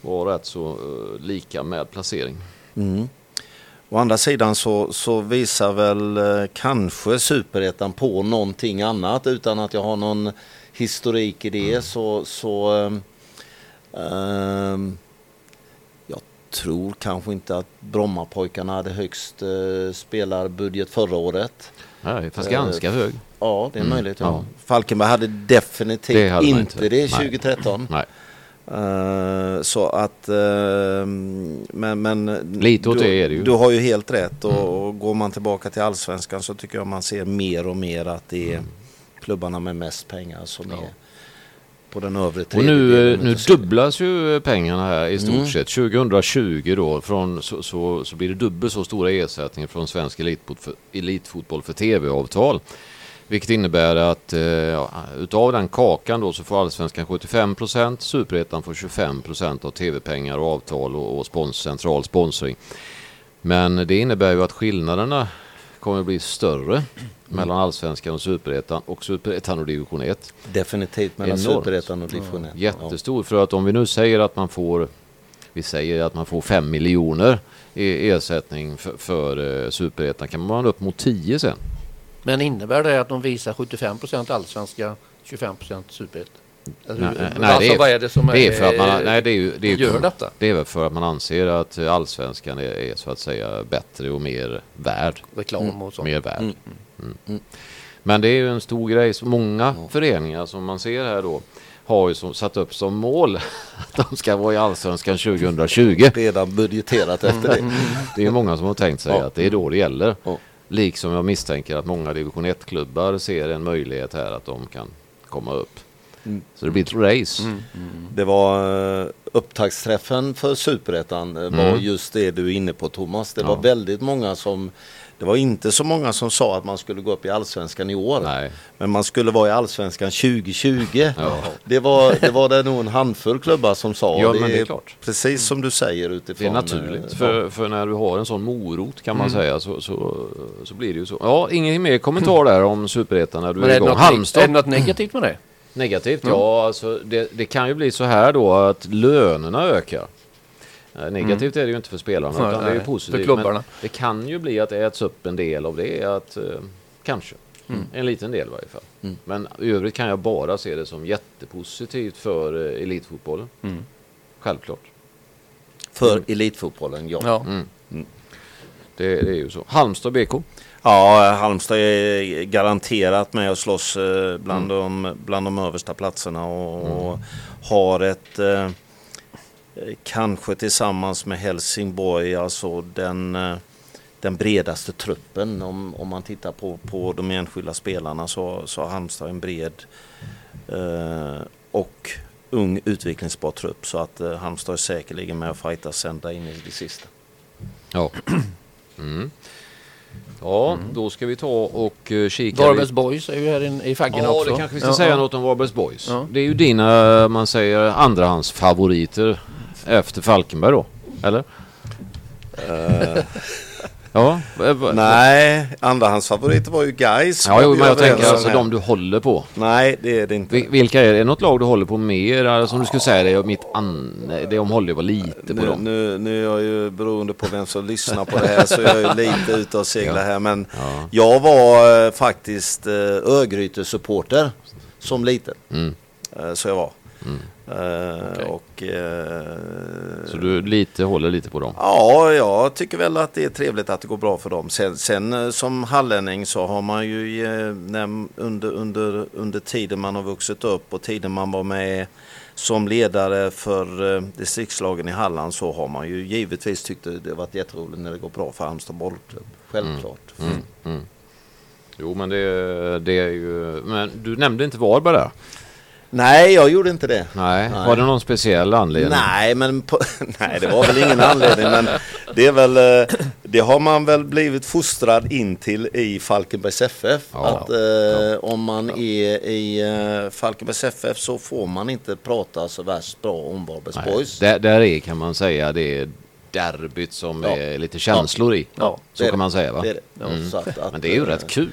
Speaker 4: vara rätt så eh, lika med placering.
Speaker 3: Mm. Å andra sidan så, så visar väl eh, kanske superettan på någonting annat utan att jag har någon historik i det så, så ehm, ehm, jag tror kanske inte att Brommapojkarna hade högst eh, spelarbudget förra året.
Speaker 4: Nej, fast
Speaker 3: Eh,
Speaker 4: ganska hög.
Speaker 3: Ja, det är
Speaker 4: Mm,
Speaker 3: möjligt. Ja.
Speaker 4: ja.
Speaker 3: Falkenberg hade definitivt
Speaker 4: Det hade
Speaker 3: inte
Speaker 4: inte.
Speaker 3: det
Speaker 4: Nej.
Speaker 3: 2013.
Speaker 4: Nej.
Speaker 3: Eh, så att, eh, men, men
Speaker 4: Lite åt
Speaker 3: du,
Speaker 4: det är det ju.
Speaker 3: Du har ju helt rätt och,
Speaker 4: Mm.
Speaker 3: och går man tillbaka till allsvenskan så tycker jag man ser mer och mer att det är klubbarna med mest pengar som
Speaker 4: Mm. Ja.
Speaker 3: är på den övre
Speaker 4: Och nu, nu dubblas ju pengarna här i stort
Speaker 3: Mm.
Speaker 4: sett. 2020 då från, så, så, så blir det dubbelt så stora ersättningar från svensk elitfot, för, elitfotboll för tv-avtal. Vilket innebär att eh, ja, utav den kakan då så får allsvenskan 75%, superettan får 25% av tv-pengar och avtal och, och spons, central sponsring. Men det innebär ju att skillnaderna kommer att bli större mellan allsvenskan och superettan och superettan och division 1.
Speaker 3: Definitivt mellan
Speaker 4: Enormt.
Speaker 3: superettan och division 1.
Speaker 4: Jättestor. För att om vi nu säger att man får vi säger att man får 5 miljoner i ersättning för, för eh, superettan kan man upp mot 10 sen.
Speaker 2: Men innebär det att de visar 75% allsvenska, 25 superettan? Eller hur-
Speaker 4: Nej, nej,
Speaker 2: alltså,
Speaker 4: det är-
Speaker 2: vad är det som
Speaker 4: Det är för att man, nej, det är ju, det är ju,
Speaker 2: gör detta?
Speaker 4: Det är väl för att man anser att allsvenskan är, är så att säga bättre och mer värd.
Speaker 2: Reklam och sånt.
Speaker 4: Mer värd.
Speaker 3: Mm.
Speaker 4: Mm. Men det är ju en stor grej. Så många föreningar som man ser här då har ju som, satt upp som mål att de ska vara i allsvenskan 2020.
Speaker 3: Redan budgeterat efter det.
Speaker 4: Det är ju många som har tänkt sig
Speaker 3: Ja.
Speaker 4: att det är då det gäller.
Speaker 3: Ja.
Speaker 4: Liksom jag misstänker att många division 1-klubbar ser en möjlighet här att de kan komma upp.
Speaker 3: Mm.
Speaker 4: Så det blir ett race.
Speaker 3: Det var eh, upptaktsträffen för superettan eh, var
Speaker 4: Mm.
Speaker 3: just det du är inne på Thomas. Det
Speaker 4: Ja.
Speaker 3: var väldigt många som Det var inte så många som sa att man skulle gå upp i allsvenskan i år.
Speaker 4: Nej.
Speaker 3: Men man skulle vara i allsvenskan 2020. Det, var, det var det nog en handfull klubbar som sa.
Speaker 4: Ja, men det är klart.
Speaker 3: Precis som du säger
Speaker 4: Det
Speaker 3: utifrån.
Speaker 4: är naturligt,
Speaker 3: eh,
Speaker 4: för, för när du har en sån morot kan man säga så, så, så blir det ju så. Ja, ingen mer kommentar där om Superettan när du
Speaker 2: Men
Speaker 4: är
Speaker 2: är det,
Speaker 4: igång.
Speaker 2: något, neg- är
Speaker 4: Halmstad,
Speaker 2: det något negativt med det?
Speaker 4: negativt? Ja, alltså det, det kan ju bli så här då att lönerna ökar. Eh, Negativt är det ju inte för spelarna
Speaker 2: Nej,
Speaker 4: utan det är ju positivt.
Speaker 2: för klubbarna.
Speaker 4: Det kan ju bli att det äts upp en del av det. Att, eh, kanske.
Speaker 2: Mm.
Speaker 4: En liten del i varje fall. Men i övrigt kan jag bara se det som jättepositivt för eh, elitfotbollen.
Speaker 2: Mm.
Speaker 4: Självklart.
Speaker 3: För elitfotbollen, ja.
Speaker 2: Ja.
Speaker 4: Det, det är ju så. Halmstad BK.
Speaker 3: Ja, Halmstad är garanterat med och slåss eh, bland, de, bland de översta platserna och, och har ett eh, kanske tillsammans med Helsingborg alltså den, eh, den bredaste truppen. Om, om man tittar på, på de enskilda spelarna så, så har Halmstad en bred eh, och ung utvecklingsbar trupp så att eh, Halmstad är säkerligen med och fightas ända in i det sista.
Speaker 4: Ja. Mm. Ja, då ska vi ta och uh, kika.
Speaker 2: Varbergs Boys är ju här in, i faggen
Speaker 4: Ja,
Speaker 2: också.
Speaker 4: det kanske vi ska
Speaker 2: Ja,
Speaker 4: säga
Speaker 2: ja.
Speaker 4: något om Varbergs Boys.
Speaker 2: Ja.
Speaker 4: Det är ju dina, man säger, andrahandsfavoriter efter Falkenberg då, eller? ja, v- v-
Speaker 3: Nej, andrahandsfavoriter var ju Gais.
Speaker 4: ja jo, men jag tänker alltså de du håller på.
Speaker 3: Nej, det är det inte.
Speaker 4: Vi- Vilka är det? Är det något lag du håller på mer? Som du skulle säga, det är mitt an... De håller ju bara lite på
Speaker 3: Nu,
Speaker 4: dem.
Speaker 3: nu, nu är jag ju beroende på vem som lyssnar på det här så jag är ju lite ute och seglar här. Men jag var eh, faktiskt eh, Örgryte-supporter som liten.
Speaker 4: Mm.
Speaker 3: Eh, så jag var. Eh,
Speaker 2: Okej.
Speaker 3: Och eh,
Speaker 4: Så du lite, håller lite på dem?
Speaker 3: Ja, jag tycker väl att det är trevligt att det går bra för dem. Sen, sen eh, som hallänning så har man ju när, under, under, under tiden man har vuxit upp och tiden man var med som ledare för eh, distriktslagen i Halland så har man ju givetvis tyckt det har varit jätteroligt när det går bra för Halmstad bollklubb. Självklart.
Speaker 4: Jo, men det, det är ju... Men du nämnde inte Varberg där?
Speaker 3: Nej, jag gjorde inte det.
Speaker 4: Nej.
Speaker 3: Nej.
Speaker 4: Var det någon speciell anledning?
Speaker 3: Nej, men på, nej, det var väl ingen anledning. Men det är väl, eh, det har man väl blivit fostrad in till i Falkenbergs FF.
Speaker 4: Ja.
Speaker 3: att eh, om man är i eh, Falkenbergs FF så får man inte prata så värst bra om Varbergs. Boys.
Speaker 4: Där, där är kan man säga det är derbyt som
Speaker 3: Ja.
Speaker 4: är lite känslor i.
Speaker 3: Ja,
Speaker 4: så kan man säga va?
Speaker 3: Det det. Ja,
Speaker 4: Mm.
Speaker 3: att- att,
Speaker 4: Men det är ju
Speaker 3: eh,
Speaker 4: rätt kul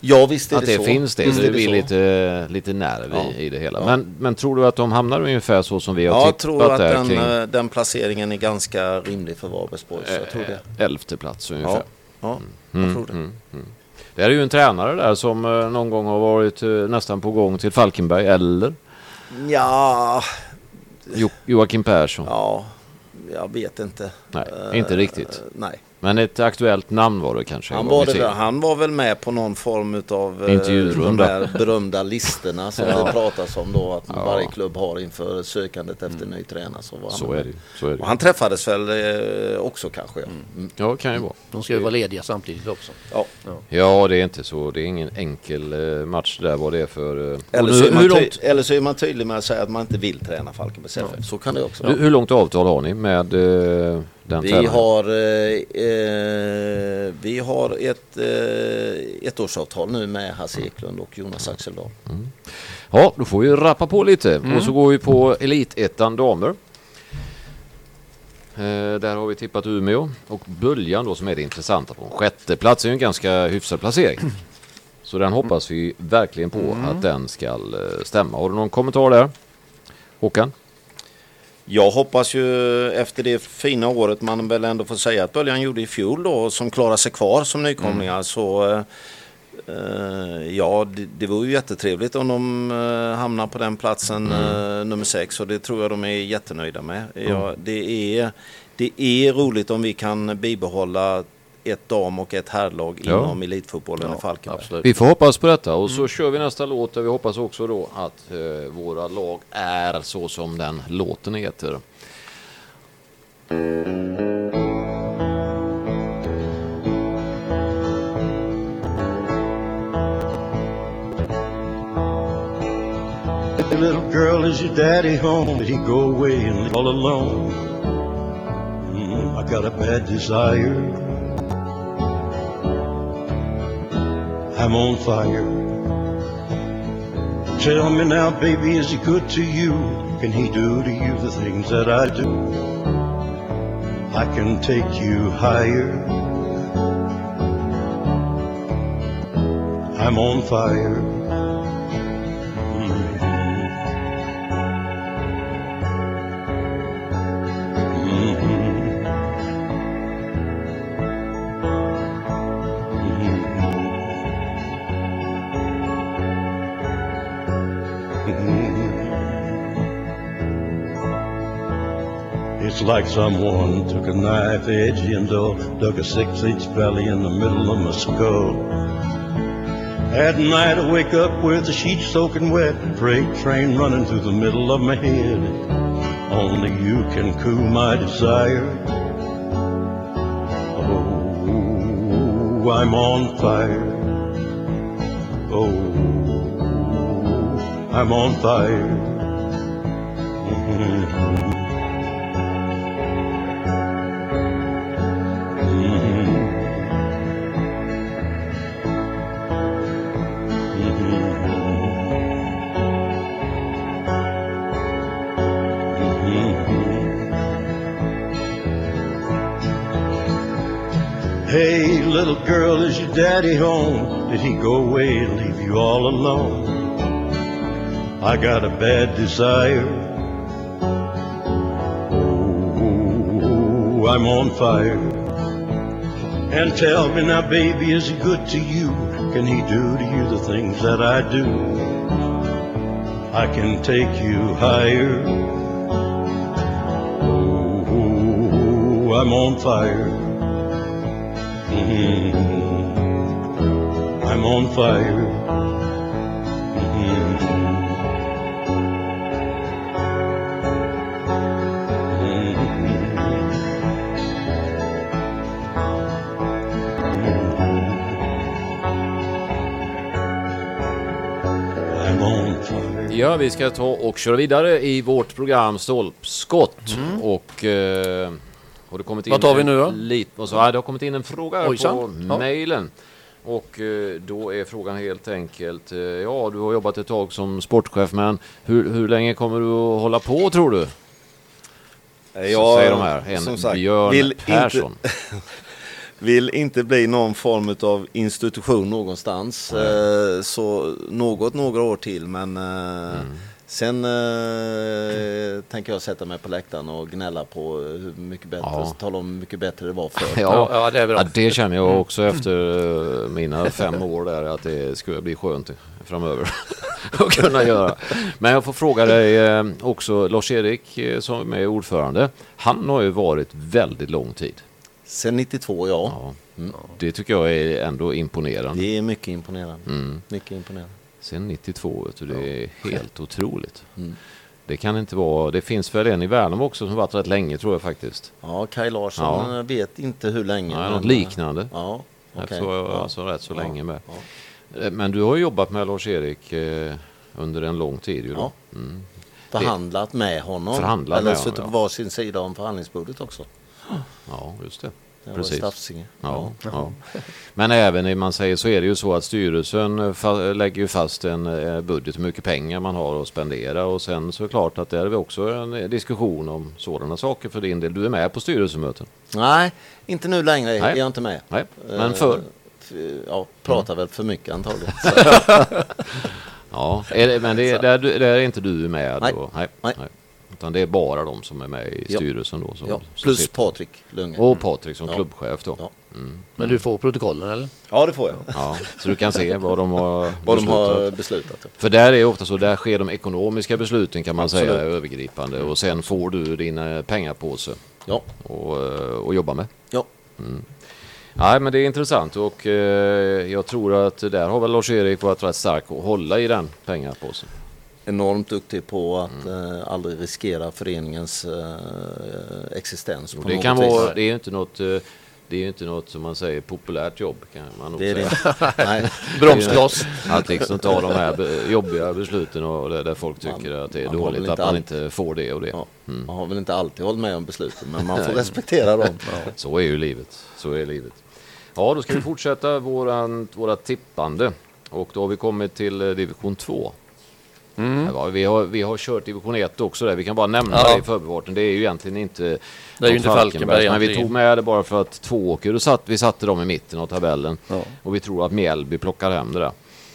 Speaker 3: Ja, visst är
Speaker 4: att
Speaker 3: det,
Speaker 4: det
Speaker 3: så.
Speaker 4: finns det.
Speaker 3: Visst
Speaker 4: Så det blir lite, lite nerv
Speaker 3: Ja.
Speaker 4: i, i det hela.
Speaker 3: Ja.
Speaker 4: Men, men tror du att de hamnar ungefär så som vi har
Speaker 3: Jag
Speaker 4: tippat
Speaker 3: tror att den,
Speaker 4: kring
Speaker 3: eh, den placeringen är ganska rimlig för Varbergs Boys. Jag tror det.
Speaker 4: eh, elfte plats ungefär?
Speaker 3: Ja, ja jag tror det.
Speaker 4: Det är ju en tränare där som eh, någon gång har varit nästan på gång till Falkenberg, eller?
Speaker 3: Ja,
Speaker 4: Jo, Joakim Persson.
Speaker 3: ja, jag vet inte.
Speaker 4: Nej, inte riktigt.
Speaker 3: Nej.
Speaker 4: Men ett aktuellt namn var det kanske.
Speaker 3: Han var, det, han var väl med på någon form av de
Speaker 4: Intervjurunda.
Speaker 3: där berömda listorna som
Speaker 4: Ja.
Speaker 3: det pratas om då att
Speaker 4: Ja.
Speaker 3: varje klubb har inför sökandet efter ny tränare. Så, var han
Speaker 4: Så
Speaker 3: med.
Speaker 4: är det. Så är det.
Speaker 3: Och han träffades väl eh, också kanske. Ja. Mm.
Speaker 4: Ja, kan ju vara.
Speaker 2: De ska ju vara lediga samtidigt också.
Speaker 3: Ja.
Speaker 4: Ja, det är inte så. Det är ingen enkel eh, match där vad det är för... eh,
Speaker 3: Eller,
Speaker 4: nu-
Speaker 3: så är man
Speaker 4: långt,
Speaker 3: eller så är man tydlig med att säga att man inte vill träna Falkenbergs FF. Så kan det också vara.
Speaker 4: hur, hur långt avtal har ni med eh, den
Speaker 3: Vi
Speaker 4: tränaren?
Speaker 3: har, eh, eh, vi har ett eh, ettårsavtal nu med Hasse Eklund och Jonas Axeldal.
Speaker 4: Ja, då får vi rappa på lite.
Speaker 3: Mm.
Speaker 4: Och så går vi på Elitettan damer. Eh, där har vi tippat Umeå och Böljan då som är det intressanta på en sjätte plats är ju en ganska hyfsad placering. Så den hoppas vi verkligen på
Speaker 3: Mm.
Speaker 4: att den ska eh, stämma. Har du någon kommentar där? Håkan?
Speaker 3: Jag hoppas ju efter det fina året man väl ändå får säga att Böljan gjorde i fjol då som klarar sig kvar som nykomlingar så eh, eh, ja det, det vore ju jättetrevligt om de eh, hamnar på den platsen eh, nummer sex och det tror jag de är jättenöjda med. Ja, det, är, det är roligt om vi kan bibehålla ett dam och ett herrlag
Speaker 4: Ja.
Speaker 3: inom elitfotbollen i Falkenberg.
Speaker 2: Absolut.
Speaker 4: Vi får hoppas på detta och så
Speaker 3: Mm.
Speaker 4: kör vi nästa låt där vi hoppas också då att eh, våra lag är så som den låten heter.
Speaker 6: Hey, little girl, is your daddy home? Did he go away and leave all alone? Mm, I got a bad desire. I'm on fire. Tell me now, baby, is he good to you? Can he do to you the things that I do? I can take you higher. I'm on fire. Like someone took a knife edge and dug a six inch valley in the middle of my skull. At night I wake up with the sheets soaking wet, freight train running through the middle of my head. Only you can cool my desire. Oh, I'm on fire. Oh, I'm on fire. little girl, is your daddy home? Did he go away and leave you all alone? I got a bad desire. Oh, I'm on fire. And tell me now, baby, is he good to you? Can he do to you the things that I do? I can take you higher. Oh, I'm on fire. I'm on fire. Mhm. Mhm. I'm on fire.
Speaker 4: Ja, vi ska ta och köra vidare i vårt program Stolpskott. Och eh, har det kommit in
Speaker 2: Vad tar vi nu då?
Speaker 4: Lit, och så, ja, det har kommit in en fråga här
Speaker 2: Ojsan.
Speaker 4: på
Speaker 2: Ja.
Speaker 4: mejlen. Och eh, då är frågan helt enkelt, eh, ja du har jobbat ett tag som sportchef men hur, hur länge kommer du att hålla på tror du? Så säger de här, en
Speaker 3: som sagt,
Speaker 4: Björn
Speaker 3: vill
Speaker 4: Persson.
Speaker 3: Inte, vill inte bli någon form av institution någonstans. Eh, så något, några år till men eh,
Speaker 4: Mm.
Speaker 3: Sen eh, tänker jag sätta mig på läktaren och gnälla på hur mycket bättre,
Speaker 4: Ja.
Speaker 3: tala om hur mycket bättre det var förr.
Speaker 2: Ja, ja, det är bra.
Speaker 4: Ja, det känner jag också efter eh, mina fem år där att det skulle bli skönt framöver att kunna göra. Men jag får fråga dig eh, också, Lars-Erik eh, som är ordförande, han har ju varit väldigt lång tid.
Speaker 3: Sen 92 ja.
Speaker 4: Ja, Det tycker jag är ändå imponerande.
Speaker 3: Det är mycket imponerande.
Speaker 4: Mm.
Speaker 3: Mycket imponerande.
Speaker 4: Sen 92, vet du, det är helt otroligt.
Speaker 3: Mm.
Speaker 4: Det kan inte vara, det finns väl en i Värnamo också som varit rätt länge tror jag faktiskt.
Speaker 3: Ja, Kaj Larsson
Speaker 4: Ja.
Speaker 3: eh, vet inte hur länge.
Speaker 4: Ja,
Speaker 3: men,
Speaker 4: något
Speaker 3: eh,
Speaker 4: liknande.
Speaker 3: Ja,
Speaker 4: tror jag
Speaker 3: ja.
Speaker 4: alltså rätt så
Speaker 3: Ja,
Speaker 4: länge med.
Speaker 3: ja.
Speaker 4: Eh, Men du har jobbat med Lars-Erik eh, under en lång tid ju då.
Speaker 3: Ja.
Speaker 4: Mm.
Speaker 3: Förhandlat med honom.
Speaker 4: Förhandlat
Speaker 3: Eller suttit på
Speaker 4: ja.
Speaker 3: varsin sida om förhandlingsbordet också.
Speaker 4: Ja, just det. Precis.
Speaker 3: Stafsinge.
Speaker 4: Ja, ja. Men även när man säger så är det ju så att styrelsen eh, lägger ju fast en eh, budget hur mycket pengar man har att spendera och sen så är det klart att det är vi också en eh, diskussion om sådana saker för din del. Du är med på styrelsemöten?
Speaker 3: Nej, inte nu längre
Speaker 4: Nej.
Speaker 3: är jag inte med.
Speaker 4: Nej, men
Speaker 3: Eh,
Speaker 4: förr?
Speaker 3: f- Ja, pratar väl för mycket antagligen.
Speaker 4: Ja, är men det, där, där är inte du med?
Speaker 3: Nej.
Speaker 4: Då? Nej.
Speaker 3: Nej.
Speaker 4: Utan det är bara de som är med i
Speaker 3: Ja.
Speaker 4: styrelsen då? Som,
Speaker 3: ja,
Speaker 4: som
Speaker 3: plus
Speaker 4: sitter.
Speaker 3: Patrik Lundgren.
Speaker 4: Och Patrik som
Speaker 3: Ja.
Speaker 4: klubbchef då?
Speaker 3: Ja.
Speaker 2: Men du får protokollen eller?
Speaker 3: Ja, det får jag.
Speaker 4: Ja, så du kan se vad de har
Speaker 3: Vad de har
Speaker 4: beslutat.
Speaker 3: beslutat. ja.
Speaker 4: För där är ofta så, där sker de ekonomiska besluten kan man säga
Speaker 3: Absolut.
Speaker 4: övergripande och sen får du din eh, pengapåse
Speaker 3: Ja,
Speaker 4: och, eh, och jobba med.
Speaker 3: ja.
Speaker 4: Nej men det är intressant och eh, jag tror att där har väl Lars-Erik varit rätt stark att hålla i den pengapåsen.
Speaker 3: Enormt duktig på att
Speaker 4: Mm.
Speaker 3: eh, aldrig riskera föreningens eh, existens.
Speaker 4: Och det kan
Speaker 3: vis.
Speaker 4: vara, det är ju inte något eh, det är ju inte något som man säger populärt jobb kan man nog
Speaker 3: Det
Speaker 4: säga.
Speaker 3: det.
Speaker 2: Bromskloss.
Speaker 4: Att liksom ta de här jobbiga besluten och där, folk tycker
Speaker 3: Man-
Speaker 4: att det är dåligt att man inte får det och det.
Speaker 3: ja. Man har väl inte alltid hållit med om besluten, men man får respektera dem.
Speaker 4: Så är ju livet. Så är livet. Ja, då ska vi fortsätta våran, våra tippande. Och då har vi kommit till eh, division 2.
Speaker 2: Mm.
Speaker 4: Vi, har, vi har kört division 1 också där. Vi kan bara nämna
Speaker 2: Ja.
Speaker 4: det i förbifarten. Det är ju egentligen inte
Speaker 2: Det är ju inte Falkenberg
Speaker 4: Men vi tog med det bara för att Tvååker, och satt, vi satte dem i mitten av tabellen.
Speaker 2: Ja.
Speaker 4: Och vi tror att Mjällby plockar hem det där.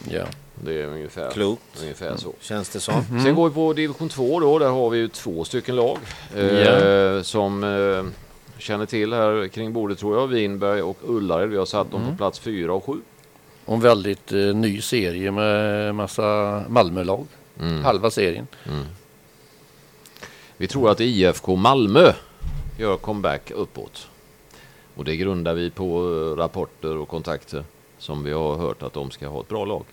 Speaker 2: Ja.
Speaker 4: Det är ungefär,
Speaker 3: Klokt.
Speaker 4: ungefär så.
Speaker 3: Känns det som.
Speaker 4: Sen går vi på division 2 då. Där har vi ju två stycken lag. Eh,
Speaker 2: Ja.
Speaker 4: Som eh, känner till här kring bordet tror jag. Vinberg och Ullared. Vi har satt dem på plats 4 och 7.
Speaker 2: Och en väldigt eh, ny serie med massa Malmölag.
Speaker 4: Mm.
Speaker 2: Halva serien.
Speaker 4: Vi tror att IFK Malmö gör comeback uppåt. Och det grundar vi på eh, rapporter och kontakter som vi har hört att de ska ha ett bra lag.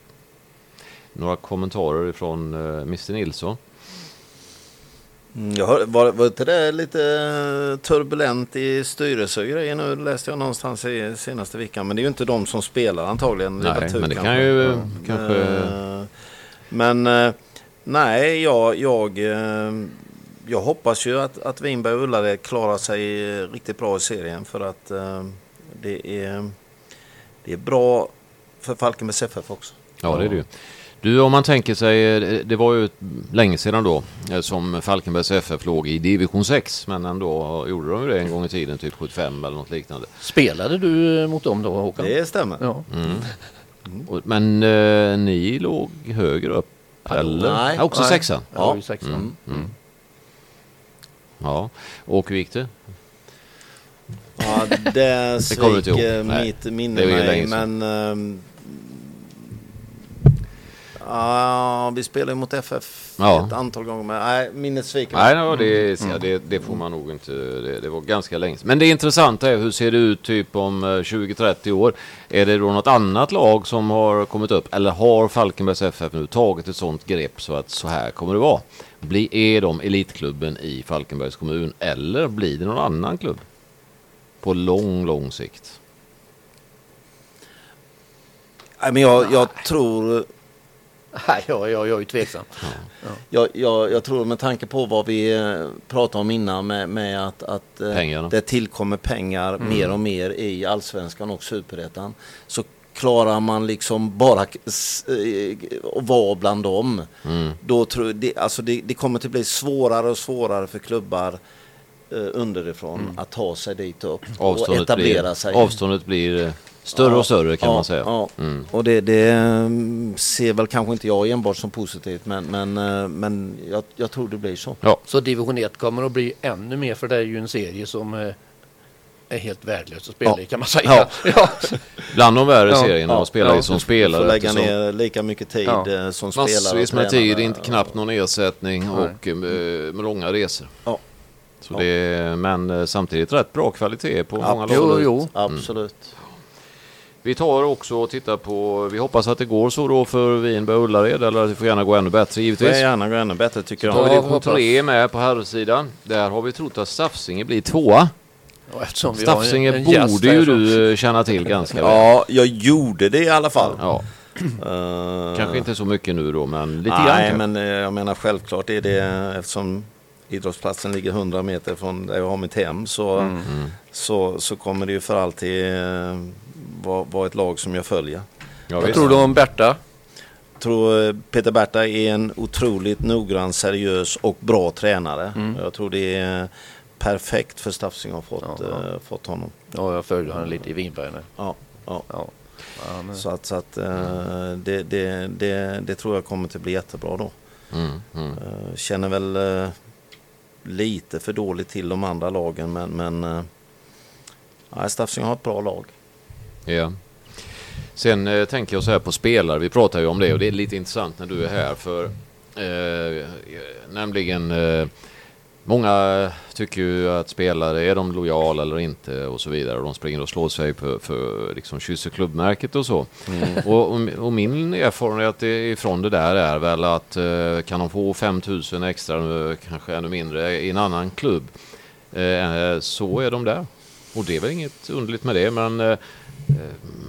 Speaker 4: Några kommentarer från eh, Mr Nilsson.
Speaker 3: Mm, Jag hör, var, var inte det lite eh, turbulent i styrelse grejer nu läste jag någonstans i senaste veckan. Men det är ju inte de som spelar antagligen.
Speaker 4: Nej, men det kan ju kanske...
Speaker 3: Men nej, jag, jag, eh, jag hoppas ju att, att Vinberg och Ullared klarar sig eh, riktigt bra i serien för att eh, det, är, det är bra för Falkenbergs FF också.
Speaker 4: Ja, det är det ju. Du, om man tänker sig, det var ju länge sedan då som Falkenbergs FF låg i division 6, men ändå gjorde de ju det en gång i tiden, typ 75 eller något liknande.
Speaker 2: Spelade du mot dem då Håkan?
Speaker 3: Det stämmer.
Speaker 2: Ja.
Speaker 4: Och- Men eh, ni låg högre upp, eller?
Speaker 3: nej.
Speaker 4: ja, också
Speaker 2: Nej.
Speaker 4: sexan?
Speaker 2: Ja, i sexan.
Speaker 4: Mm. Ja, och hur gick det?
Speaker 3: Ja, det sviker
Speaker 4: Nej.
Speaker 3: mitt minne mig. Men ehm, ja, vi spelade mot FF
Speaker 4: Ja.
Speaker 3: ett antal gånger. Men nej, minnet sviker.
Speaker 4: Nej, no, det, ja, det, det får man nog inte. Det, det var ganska länge. Men det intressanta är hur ser det ut typ om eh, 20-30 år? Är det då något annat lag som har kommit upp? Eller har Falkenbergs FF nu tagit ett sånt grepp så att så här kommer det vara? Blir, är de elitklubben i Falkenbergs kommun eller blir det någon annan klubb? På lång, lång sikt.
Speaker 3: Nej, men jag, jag tror
Speaker 2: Nej, jag, jag, jag är tveksam.
Speaker 3: Jag, jag, jag tror med tanke på vad vi eh, pratade om innan med, med att, att eh,
Speaker 4: Pengarna.
Speaker 3: det tillkommer pengar mer och mer i allsvenskan och superettan så klarar man liksom bara eh, att vara bland dem. Då tror det, alltså det, det kommer att bli svårare och svårare för klubbar underifrån att ta sig dit upp och
Speaker 4: Avståndet
Speaker 3: etablera
Speaker 4: blir,
Speaker 3: sig.
Speaker 4: avståndet blir större och större kan
Speaker 3: ja,
Speaker 4: man säga.
Speaker 3: Ja.
Speaker 4: Mm.
Speaker 3: Och det, det mm, ser väl kanske inte jag enbart som positivt men, men, eh, men jag, jag tror det blir så.
Speaker 2: Så division 1 kommer att bli ännu mer för det är ju en serie som eh, är helt värdelös att spela
Speaker 3: Ja.
Speaker 2: i kan man säga.
Speaker 3: Ja.
Speaker 2: Ja.
Speaker 4: Bland de värre
Speaker 2: Ja,
Speaker 4: serierna
Speaker 3: ja,
Speaker 4: att spela
Speaker 2: ja.
Speaker 4: i som
Speaker 3: Får
Speaker 4: spelare.
Speaker 3: lägga
Speaker 4: eftersom-
Speaker 3: ner lika mycket tid
Speaker 2: Ja.
Speaker 3: eh, som spelare
Speaker 4: Massvis med tid, inte knappt någon ersättning
Speaker 3: Nej.
Speaker 4: och med långa resor.
Speaker 3: Ja.
Speaker 4: Så
Speaker 3: Ja.
Speaker 4: det är, men samtidigt rätt bra kvalitet på många lag.
Speaker 2: Jo, jo.
Speaker 3: Absolut.
Speaker 4: Vi tar också och tittar på, vi hoppas att det går så då för Vinberg och Ullared eller att det får gärna gå ännu bättre
Speaker 3: Det
Speaker 4: givetvis.
Speaker 3: är gärna gå ännu bättre tycker
Speaker 4: Då har
Speaker 3: jag.
Speaker 4: vi
Speaker 2: Ja,
Speaker 4: division. 3 med på herrsidan. Där har vi trott att Stafsinge blir tvåa.
Speaker 2: Har en-
Speaker 4: Stafsinge
Speaker 2: en
Speaker 4: borde ju du eh, känna till ganska väl.
Speaker 3: Ja, jag gjorde det i alla fall.
Speaker 4: Ja,
Speaker 3: Eh,
Speaker 4: kanske inte så mycket nu då, men lite grann
Speaker 3: Nej,
Speaker 4: kanske.
Speaker 3: men eh, jag menar självklart är det eftersom idrottsplatsen ligger 100 meter från där jag har mitt hem så,
Speaker 4: Mm.
Speaker 3: så, så kommer det ju för alltid vara vara ett lag som jag följer.
Speaker 4: Ja,
Speaker 2: Vad tror du om Berta?
Speaker 3: Jag tror eh, Peter Berta är en otroligt noggrann, seriös och bra tränare. Jag tror det är perfekt för Stafsing har fått,
Speaker 2: Ja, ja.
Speaker 3: eh, fått honom.
Speaker 2: Ja, jag följer honom lite i Vinberg nu.
Speaker 3: Ja, ja.
Speaker 2: Ja.
Speaker 3: Så att, så att eh, det, det, det, det tror jag kommer att bli jättebra då.
Speaker 4: Mm, mm.
Speaker 3: Eh, Känner väl lite för dåligt till de andra lagen men, men ja, Stafsing har ett bra lag.
Speaker 4: Ja. Sen eh, tänker jag så här på spelare. Vi pratar ju om det och det är lite intressant när du är här. För eh, nämligen eh, många tycker ju att spelare, är de lojala eller inte och så vidare. Och de springer och slår sig för, för liksom kysser klubbmärket och så. Och, och, och min erfarenhet ifrån det där är väl att eh, kan de få 5000 extra, nu, kanske ännu mindre, i en annan klubb. Eh, så är de där. Och det är väl inget underligt med det, men eh, eh,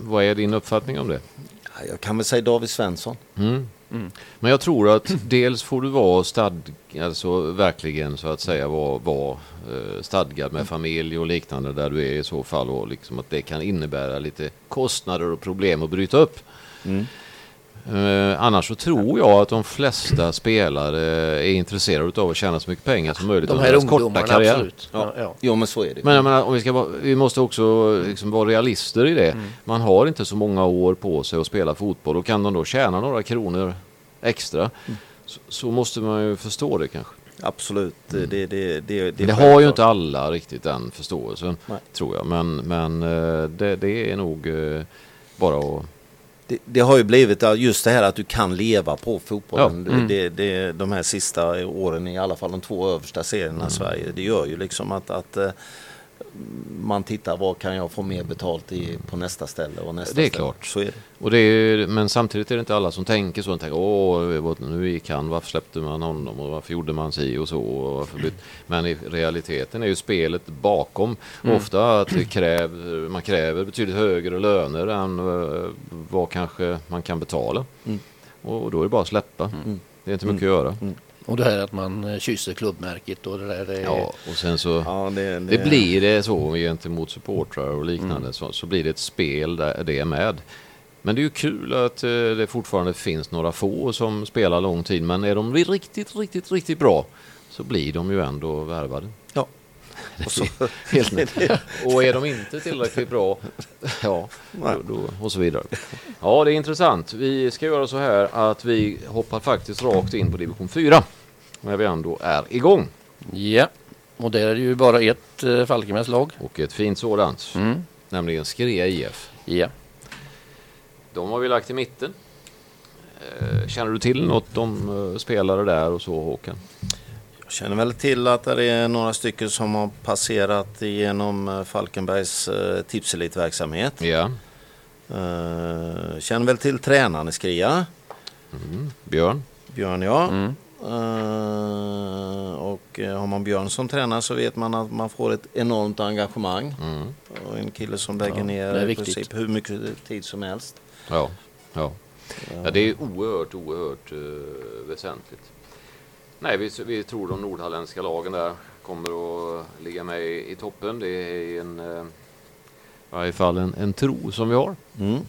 Speaker 4: vad är din uppfattning om det?
Speaker 3: Ja, Jag kan väl säga David Svensson.
Speaker 4: Mm. Men jag tror att dels får du vara stad, alltså verkligen så att säga vara, vara eh, stadgad med familj och liknande där du är i så fall och liksom att det kan innebära lite kostnader och problem att bryta upp. Eh, annars så tror jag att de flesta spelare är intresserade av att tjäna så mycket pengar som möjligt
Speaker 2: De
Speaker 4: under
Speaker 2: här
Speaker 4: deras korta karriär.
Speaker 2: absolut. Ja. Ja.
Speaker 3: Jo, men så är det.
Speaker 4: Men jag menar, om vi, ska vara, vi måste också liksom vara realister i det. Man har inte så många år på sig att spela fotboll och kan de då tjäna några kronor extra så, så måste man ju förstå det kanske.
Speaker 3: Absolut. Det, det, det, det,
Speaker 4: Det, har ju inte alla riktigt den förståelsen
Speaker 3: Nej.
Speaker 4: tror jag. Men, men eh, det, det är nog eh, bara att...
Speaker 3: Det, det har ju blivit just det här att du kan leva på fotbollen.
Speaker 4: Ja. Mm.
Speaker 3: Det, det, de här sista åren i alla fall de två översta serierna
Speaker 4: Mm.
Speaker 3: i Sverige. Det gör ju liksom att, att eh, man tittar vad kan jag få mer betalt i på nästa ställe och nästa
Speaker 4: Det är
Speaker 3: ställe.
Speaker 4: klart.
Speaker 3: Så är det.
Speaker 4: Och det är, men samtidigt är det inte alla som tänker så. De tänker, åh, nu gick han, varför släppte man honom och varför gjorde man si och så. Och varför byt-" Men i realiteten är ju spelet bakom ofta att kräver, man kräver betydligt högre löner än eh, vad kanske man kan betala.
Speaker 3: Mm.
Speaker 4: Och då är det bara att släppa. Det är inte mycket att göra.
Speaker 2: Och det här att man eh, kysser klubbmärket och det där. Det
Speaker 4: Ja, och sen så...
Speaker 3: Ja, det,
Speaker 4: Det blir det så gentemot supportrar och liknande så, så blir det ett spel där det är med. Men det är ju kul att eh, det fortfarande finns några få som spelar lång tid men är de riktigt, riktigt, riktigt bra så blir de ju ändå värvade.
Speaker 3: Och så,
Speaker 4: Helt och är de inte tillräckligt bra, ja, då, då, och så vidare. Ja, det är intressant. Vi ska göra så här att vi hoppar faktiskt rakt in på division 4 när vi ändå är igång.
Speaker 2: ja. Och där är det ju bara ett eh, Falkenbergs lag.
Speaker 4: Och ett fint sådant,
Speaker 2: Mm.
Speaker 4: nämligen Skrea IF.
Speaker 2: Ja.
Speaker 4: De har vi lagt i mitten. Eh, Känner du till något om eh, spelare där och så Håkan?
Speaker 3: Jag känner väl till att det är några stycken som har passerat igenom eh, Falkenbergs eh, tipselitverksamhet.
Speaker 4: Ja.
Speaker 3: Eh, känner väl till tränaren i Skria.
Speaker 4: Björn?
Speaker 3: Björn ja.
Speaker 2: Mm.
Speaker 3: Och har man Björn som tränare så vet man att man får ett enormt engagemang.
Speaker 4: Mm.
Speaker 3: Och en kille som lägger
Speaker 2: Ja,
Speaker 3: ner i princip hur mycket tid som helst.
Speaker 4: Ja. ja. Ja, det är oerhört, oerhört uh, väsentligt. Nej, vi, vi tror de nordhalländska lagen där kommer att ligga med i, i toppen. Det är en, uh, i varje fall en, en tro som vi har.
Speaker 3: Mm.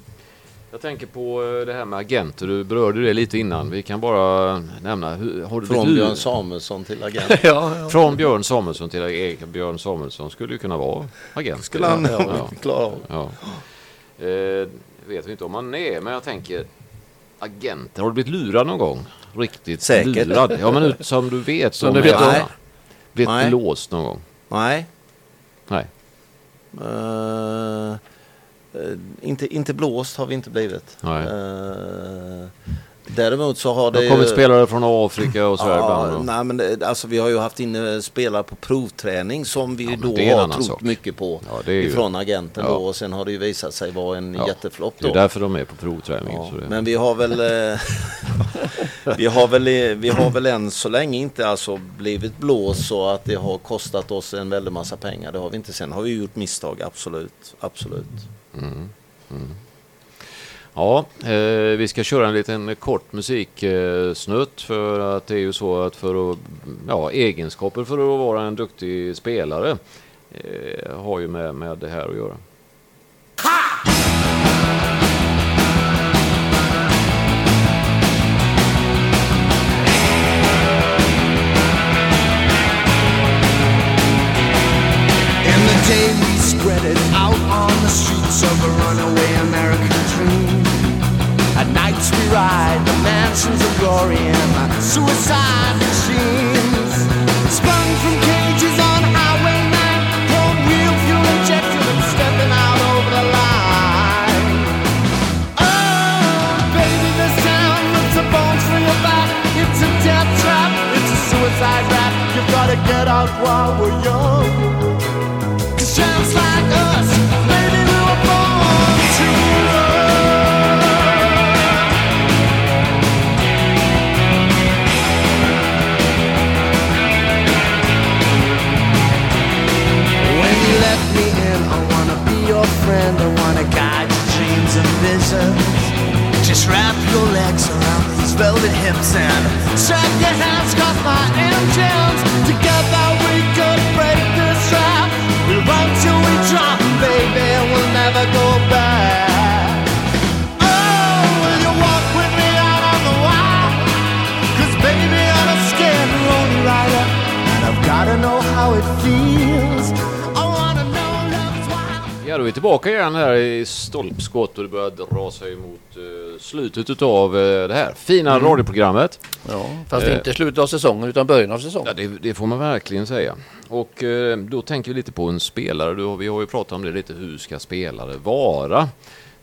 Speaker 4: Jag tänker på eh, det här med agenter. Du berörde det lite innan. Vi kan bara nämna. Hur,
Speaker 3: Från
Speaker 4: du,
Speaker 3: Björn Samuelsson till agent.
Speaker 2: ja, ja.
Speaker 4: Från Björn Samuelsson till Erik Björn Samuelsson skulle ju kunna vara agent.
Speaker 3: Skulle han
Speaker 4: ja, ja,
Speaker 3: klara av.
Speaker 4: ja. Eh, vet vi inte om han är, men jag tänker agenter. Har du blivit lurad någon gång? Riktigt
Speaker 3: Säkert.
Speaker 4: lurad? Ja, men ut- som du vet.
Speaker 2: Som du vet.
Speaker 3: Nej.
Speaker 4: Blivit
Speaker 3: Nej.
Speaker 4: låst någon gång?
Speaker 3: Nej.
Speaker 4: Nej.
Speaker 3: Eh, inte, inte blåst har vi inte blivit.
Speaker 4: Nej.
Speaker 3: Eh, däremot så har
Speaker 4: Det
Speaker 3: det
Speaker 4: har kommit
Speaker 3: ju-
Speaker 4: spelare från Afrika och så här
Speaker 3: Ja,
Speaker 4: ibland.
Speaker 3: nej, men det, alltså, vi har ju haft inne spelare på provträning som vi
Speaker 4: Ja,
Speaker 3: då har trott
Speaker 4: sak.
Speaker 3: mycket på
Speaker 4: Ja, det är ju-
Speaker 3: ifrån agenten
Speaker 4: Ja.
Speaker 3: då och sen har det ju visat sig vara en
Speaker 4: Ja,
Speaker 3: jätteflopp
Speaker 4: Det är därför de är på provträning. Det...
Speaker 3: Men vi har väl eh, vi, har väl vi har väl än så länge inte alltså blivit blåst så att det har kostat oss en väldig massa pengar. Det har vi inte. Sen har vi gjort misstag, absolut. absolut.
Speaker 4: Ja, eh, vi ska köra en liten kort musiksnutt för att det är ju så att för att, ja, egenskaper för att vara en duktig spelare eh, har ju med, med det här att göra. Ha! Stolpskott och det börjar dra sig mot eh, slutet utav eh, det här fina radioprogrammet.
Speaker 2: Ja, fast
Speaker 4: Eh.
Speaker 2: inte slutet av säsongen utan början av säsongen.
Speaker 4: Ja, det, det får man verkligen säga. Och eh, då tänker vi lite på en spelare. Har- vi har ju pratat om det lite. Hur ska spelare vara?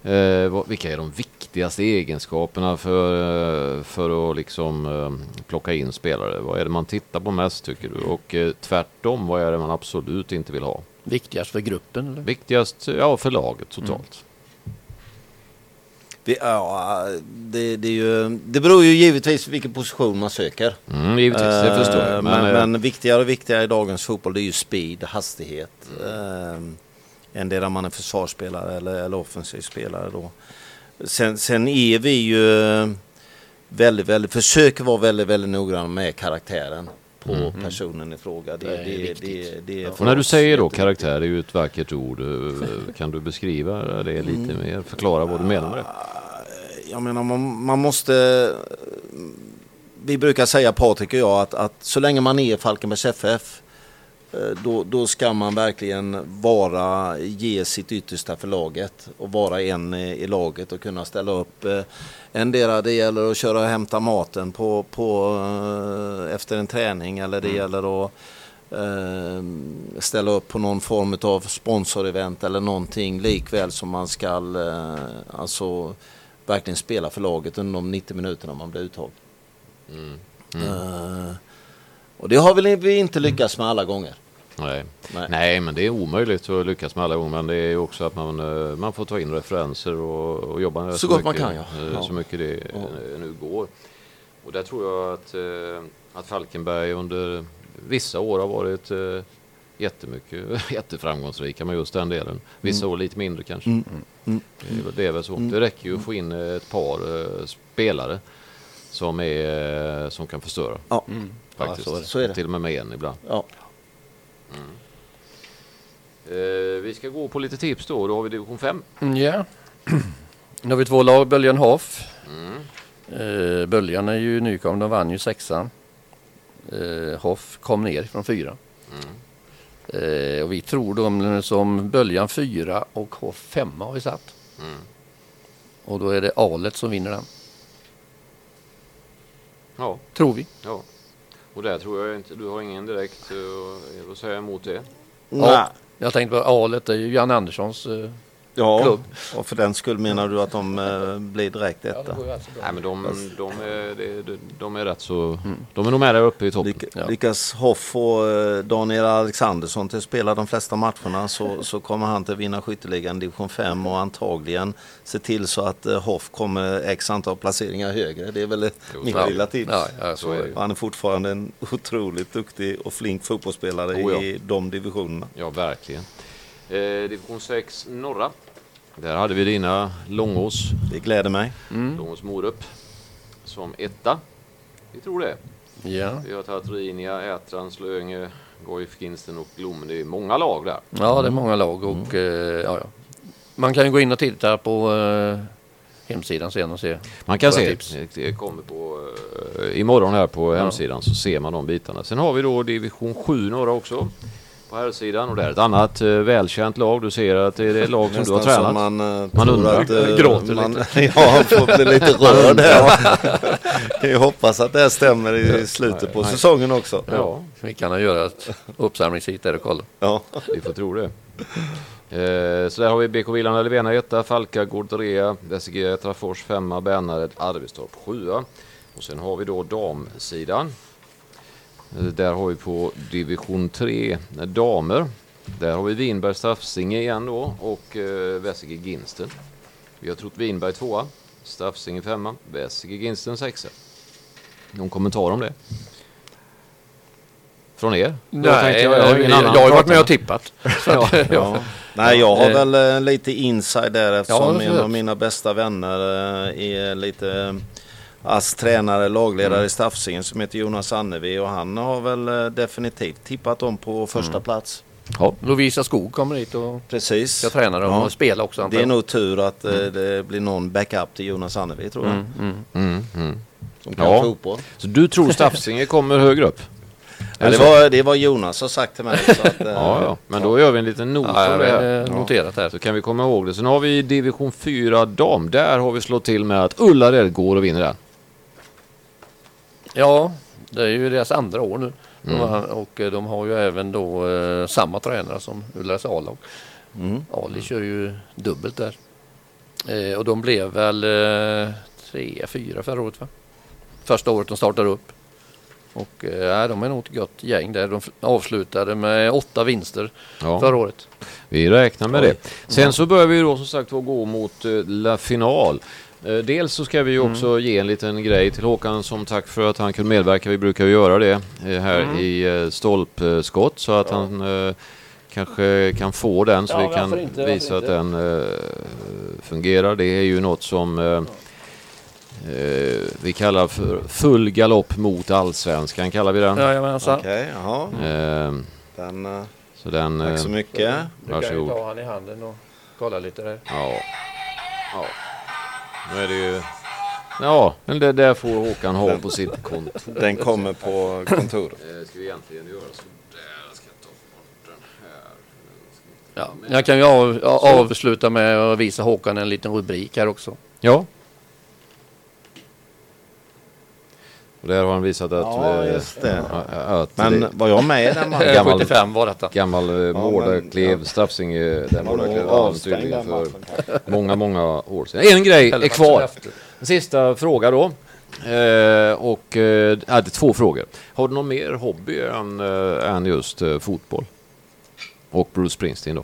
Speaker 4: Eh, vilka är de viktigaste egenskaperna för, eh, för att liksom eh, plocka in spelare? Vad är det man tittar på mest tycker du? Och tvärtom, vad är det man absolut inte vill ha?
Speaker 2: Viktigast för gruppen eller?
Speaker 4: Viktigast ja, för laget totalt.
Speaker 3: Det, ja, det, det, är ju, det beror ju givetvis vilken position man söker.
Speaker 4: Mm, givetvis, det
Speaker 3: Eh,
Speaker 4: förstår jag. Men,
Speaker 3: Men,
Speaker 4: eh,
Speaker 3: men viktigare och viktigare i dagens fotboll det är ju speed, hastighet. Mm. än det där man är försvarsspelare eller, eller offensiv spelare då. Sen, sen är vi ju väldigt, väldigt, försöker vara väldigt, väldigt noggranna med karaktären på personen i fråga. Det,
Speaker 2: Det är
Speaker 3: det, det, det,
Speaker 4: och när du säger då karaktär är ju ett vackert ord. Eh, Kan du beskriva det lite mer? Förklara vad du menar med det.
Speaker 3: Jag menar man, man måste... Vi brukar säga Patrik och jag att, att så länge man är Falkenbergs FF eh, då, då ska man verkligen vara, ge sitt yttersta för laget och vara en i i laget och kunna ställa upp. eh, Endera det gäller att köra och hämta maten på, på, eh, efter en träning eller det gäller att eh, ställa upp på någon form av sponsorevent eller någonting likväl som man ska eh, alltså verkligen spela för laget under de 90 minuterna man blir uttagen. Eh, och det har väl vi inte lyckats med alla gånger.
Speaker 4: Nej.
Speaker 3: Nej.
Speaker 4: Nej, men det är omöjligt att lyckas med alla gånger. Men det är ju också att man, eh, man får ta in referenser och, och jobba med
Speaker 3: Så gott man
Speaker 4: mycket,
Speaker 3: kan, ja.
Speaker 4: eh,
Speaker 3: Ja.
Speaker 4: Så mycket det eh, nu går. Och där tror jag att, att Falkenberg under vissa år har varit jättemycket, jätteframgångsrika med just den delen. Vissa
Speaker 3: Mm.
Speaker 4: år lite mindre kanske. Det, är, väl- det är väl så. Det räcker ju att få in ett par spelare som, är, som kan förstöra.
Speaker 3: Ja.
Speaker 4: Faktiskt.
Speaker 3: Ja, så är det. Så är det.
Speaker 4: Till och med med en ibland.
Speaker 3: Ja.
Speaker 4: Eh, vi ska gå på lite tips då. Då har vi division 5.
Speaker 2: Mm, Ja. Nu har vi två lag, Böljan Hoff. Eh, Böljan är ju nykommen, de vann ju sexan. Eh, Hoff kom ner från fyra. Eh, och vi tror de som Böljan fyra och Hoff femma har vi satt. Och då är det Alet som vinner den.
Speaker 4: Ja,
Speaker 2: Tror vi.
Speaker 4: ja. Och där tror jag inte, du har ingen direkt uh, att säga emot det.
Speaker 3: Nej.
Speaker 2: Jag tänkte på Alet, det är ju Jan Anderssons eh,
Speaker 3: Ja,
Speaker 2: klubb.
Speaker 3: och för den skull menar du att de eh, blir direkt etta?
Speaker 4: Nej men de, de, är, de, de, är rätt så, de är nog med där uppe i toppen.
Speaker 3: Lyck,
Speaker 2: Ja.
Speaker 3: Lyckas Hoff och eh, Daniel Alexandersson till att spela de flesta matcherna så, så kommer han till att vinna skytteligan division 5 och antagligen se till så att eh, Hoff kommer x antal placeringar högre. Det är väl
Speaker 4: Jo,
Speaker 3: mitt
Speaker 2: ja.
Speaker 3: lilla tips.
Speaker 2: Ja, ja, så är
Speaker 3: Han är fortfarande en otroligt duktig och flink fotbollsspelare
Speaker 4: Oh ja.
Speaker 3: i de divisionerna.
Speaker 4: Ja, verkligen. Eh, division 6 norra. Där hade vi dina Långås,
Speaker 3: Det gläder mig.
Speaker 4: Långås Morup, som etta. Vi tror det.
Speaker 2: Ja.
Speaker 4: Vi har tagit Rinia, Ätran, Slöinge, Goif, Ginsten och Glommen. Det är många lag där.
Speaker 2: ja, det är många lag och eh, ja, ja. man kan ju gå in och titta på eh, hemsidan sen och se.
Speaker 4: Man kan se,
Speaker 2: tips.
Speaker 4: det- kommer på, eh, imorgon här på hemsidan så ser man de bitarna. Sen har vi då division 7 norra också på här sidan och det är ett annat eh, välkänt lag. Du ser att det är det lag som du har tränat.
Speaker 3: man, eh,
Speaker 4: Man undrar.
Speaker 3: att, eh,
Speaker 2: Gråter
Speaker 3: man,
Speaker 2: lite.
Speaker 3: Ja, han får bli lite rörd här. kan ju hoppas att det här stämmer i slutet på säsongen också.
Speaker 4: Ja,
Speaker 2: Vi kan göra ett uppsamlingshit där och kolla.
Speaker 3: Ja.
Speaker 4: vi får tro det. Eh, så där har vi BK Villan Levena etta, Falka, Gårdrea, SG Trafors femma, Bärnared, Arvidstorp sjua. Och sen har vi då damsidan. Eh, Där har vi på division 3 damer. Där har vi Vinberg Staffsinge igen då och eh, Väsige Ginsten. Vi har trott Vinberg tvåa, Staffsinge femma, Väsige Ginsten sexa. Någon kommentar om det? Från er? Då tänkte jag, jag har
Speaker 2: jag,
Speaker 4: annan
Speaker 2: har varit med och tippat. Ja.
Speaker 3: Ja. Nej, jag har
Speaker 2: Eh.
Speaker 3: väl eh, lite inside där eftersom
Speaker 2: Ja,
Speaker 3: en av mina bästa vänner eh, är lite... Ass tränare, lagledare i Staffsingen som heter Jonas Annevi och han har väl eh, definitivt tippat dem på första plats.
Speaker 2: Ja, Lovisa Skog kommer hit och
Speaker 3: Precis.
Speaker 2: ska träna dem
Speaker 3: Ja.
Speaker 2: och spela också.
Speaker 3: Det är nog tur att eh, det blir någon backup till Jonas Annevi tror jag.
Speaker 2: Mm, mm.
Speaker 4: Mm, mm.
Speaker 3: Som kan
Speaker 4: Ja.
Speaker 3: fotboll.
Speaker 4: Så du tror Staffsinge kommer högre upp?
Speaker 3: Ja, det, var, det var Jonas som sagt till mig. Så att, eh,
Speaker 4: Ja, ja. Men då gör vi en liten not
Speaker 2: Ja,
Speaker 4: det
Speaker 2: eh, noterat här.
Speaker 4: Så kan vi komma ihåg det. Sen har vi division 4 dam. Där har vi slått till med att Ullared går och vinner den.
Speaker 2: Ja, det är ju deras andra år nu.
Speaker 4: Mm.
Speaker 2: och eh, de har ju även då eh, samma tränare som Ullares A-lag.
Speaker 3: Mm.
Speaker 2: Ali kör ju dubbelt där. Eh, och de blev väl eh, tre, fyra förra året va? Första året de startade upp. Och eh, de är nog ett gott gäng där. De avslutade med åtta vinster
Speaker 4: Ja,
Speaker 2: förra året.
Speaker 4: vi räknar med det. Sen så börjar vi då som sagt gå mot eh, La Final. Eh, Dels så ska vi ju också ge en liten grej till Håkan som tack för att han kunde medverka. Vi brukar ju göra det eh, här i eh, stolpskott så att han eh, kanske kan få den så
Speaker 2: Ja,
Speaker 4: vi kan
Speaker 2: inte?
Speaker 4: Visa att
Speaker 2: inte?
Speaker 4: den eh, fungerar. Det är ju något som eh, vi kallar för full galopp mot allsvenskan kallar vi den.
Speaker 2: Jajamensan.
Speaker 3: Okej, jaha. Den,
Speaker 4: så den...
Speaker 3: tack så mycket.
Speaker 2: Du kan ju ta han i handen och kolla lite där.
Speaker 4: Ja. ja. Nu är det ju... Ja, men det där får Håkan ha på sitt kontor.
Speaker 3: Den kommer på kontoret.
Speaker 4: Eh, Ska vi egentligen göra så där? Ska jag ta bort den här.
Speaker 2: Ja. Jag kan ju av, avsluta med att visa Håkan en liten rubrik här också.
Speaker 4: Ja. Där har han visat att...
Speaker 3: Ja,
Speaker 4: eh,
Speaker 3: just det.
Speaker 4: Att
Speaker 3: Men
Speaker 4: det,
Speaker 3: var jag med i den matchen?
Speaker 4: Gammal-
Speaker 2: 75 var detta.
Speaker 4: gammal eh, den Mårdaklev vann
Speaker 3: avstängd
Speaker 4: tydligen
Speaker 3: den
Speaker 4: för
Speaker 3: matchen, kanske.
Speaker 4: många, många år sedan. En grej är kvar. sista fråga då. Eh, och eh, ja, det är två frågor. Har du någon mer hobby än, eh, än just eh, fotboll? Och Bruce Springsteen då?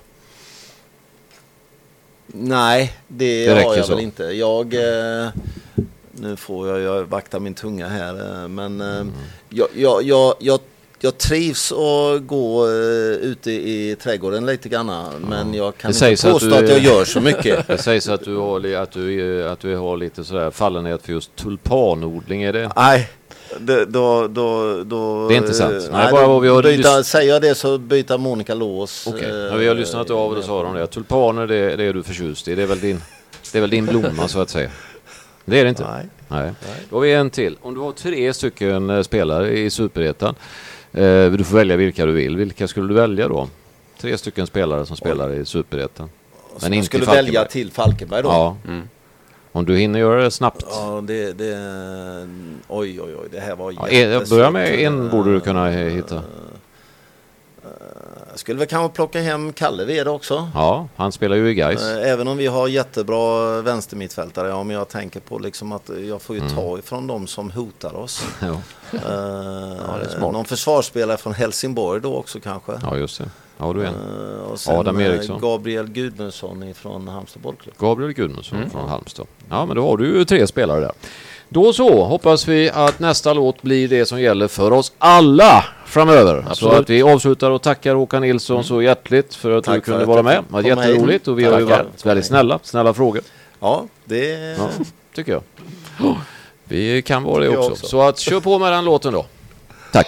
Speaker 3: Nej, det,
Speaker 4: Det räcker
Speaker 3: har jag
Speaker 4: så.
Speaker 3: väl inte. Jag... Eh, nu får jag, jag vakta min tunga här. Eh, men
Speaker 4: Mm.
Speaker 3: jag, jag, jag, jag, jag trivs att gå eh, ute i trädgården lite grann. Men jag kan inte
Speaker 4: att
Speaker 3: påstå
Speaker 4: du
Speaker 3: att, jag gör så mycket.
Speaker 4: Det sägs att du har, att du, att du har lite sådär fallenhet för just tulpanodling. Är det?
Speaker 3: Nej, det, då, då, då,
Speaker 4: Det är inte sant. Nej, bara vi har
Speaker 3: byta,
Speaker 4: lys-
Speaker 3: Säger jag det så byter Monica lås.
Speaker 4: Okej, ja, vi har lyssnat av och då sa de det. Tulpaner det, det är du förtjust i. Det är väl din, det är väl din blomma så att säga. Det är det inte.
Speaker 3: Nej.
Speaker 4: Nej. Då har vi en till. Om du har tre stycken eh, spelare i Superettan. Eh, du får välja vilka du vill. Vilka skulle du välja då? Tre stycken spelare som spelar i Superettan. Men
Speaker 3: jag
Speaker 4: inte
Speaker 3: skulle
Speaker 4: Falkenberg.
Speaker 3: välja till Falkenberg då?
Speaker 4: Ja. Om du hinner göra det snabbt.
Speaker 3: Ja, det, det... Oj, oj, oj. Det här var
Speaker 4: Ja, jag börjar med en borde du kunna eh, hitta.
Speaker 3: Jag skulle väl kanske plocka hem Kalle Ved också.
Speaker 4: Ja, han spelar ju i Gais.
Speaker 3: Eh, Även om vi har jättebra vänstermittfältare. Ja, men jag tänker på liksom att jag får ju
Speaker 4: Mm.
Speaker 3: ta ifrån dem som hotar oss.
Speaker 4: Ja.
Speaker 3: Eh,
Speaker 2: det är smart.
Speaker 3: någon försvarsspelare från Helsingborg då också kanske.
Speaker 4: ja, just det. Ja, du är en.
Speaker 3: Eh, och sen
Speaker 4: Adam Eriksson.
Speaker 3: Gabriel Gudmundsson från Halmstad bollklubb.
Speaker 4: Gabriel Gudmundsson från Halmstad. Ja, men då har du ju tre spelare där. Då så hoppas vi att nästa låt blir det som gäller för oss alla framöver. Så
Speaker 2: Absolut.
Speaker 4: att vi avslutar och tackar Håkan Nilsson så hjärtligt för att
Speaker 3: Tack
Speaker 4: du kunde
Speaker 3: att
Speaker 4: vara med. Det var jätteroligt och vi har ju varit väldigt snälla. Snälla frågor.
Speaker 3: Ja, det...
Speaker 4: Ja, tycker jag. Vi kan vara det också.
Speaker 3: också.
Speaker 4: Så att kör på med den låten då. Tack.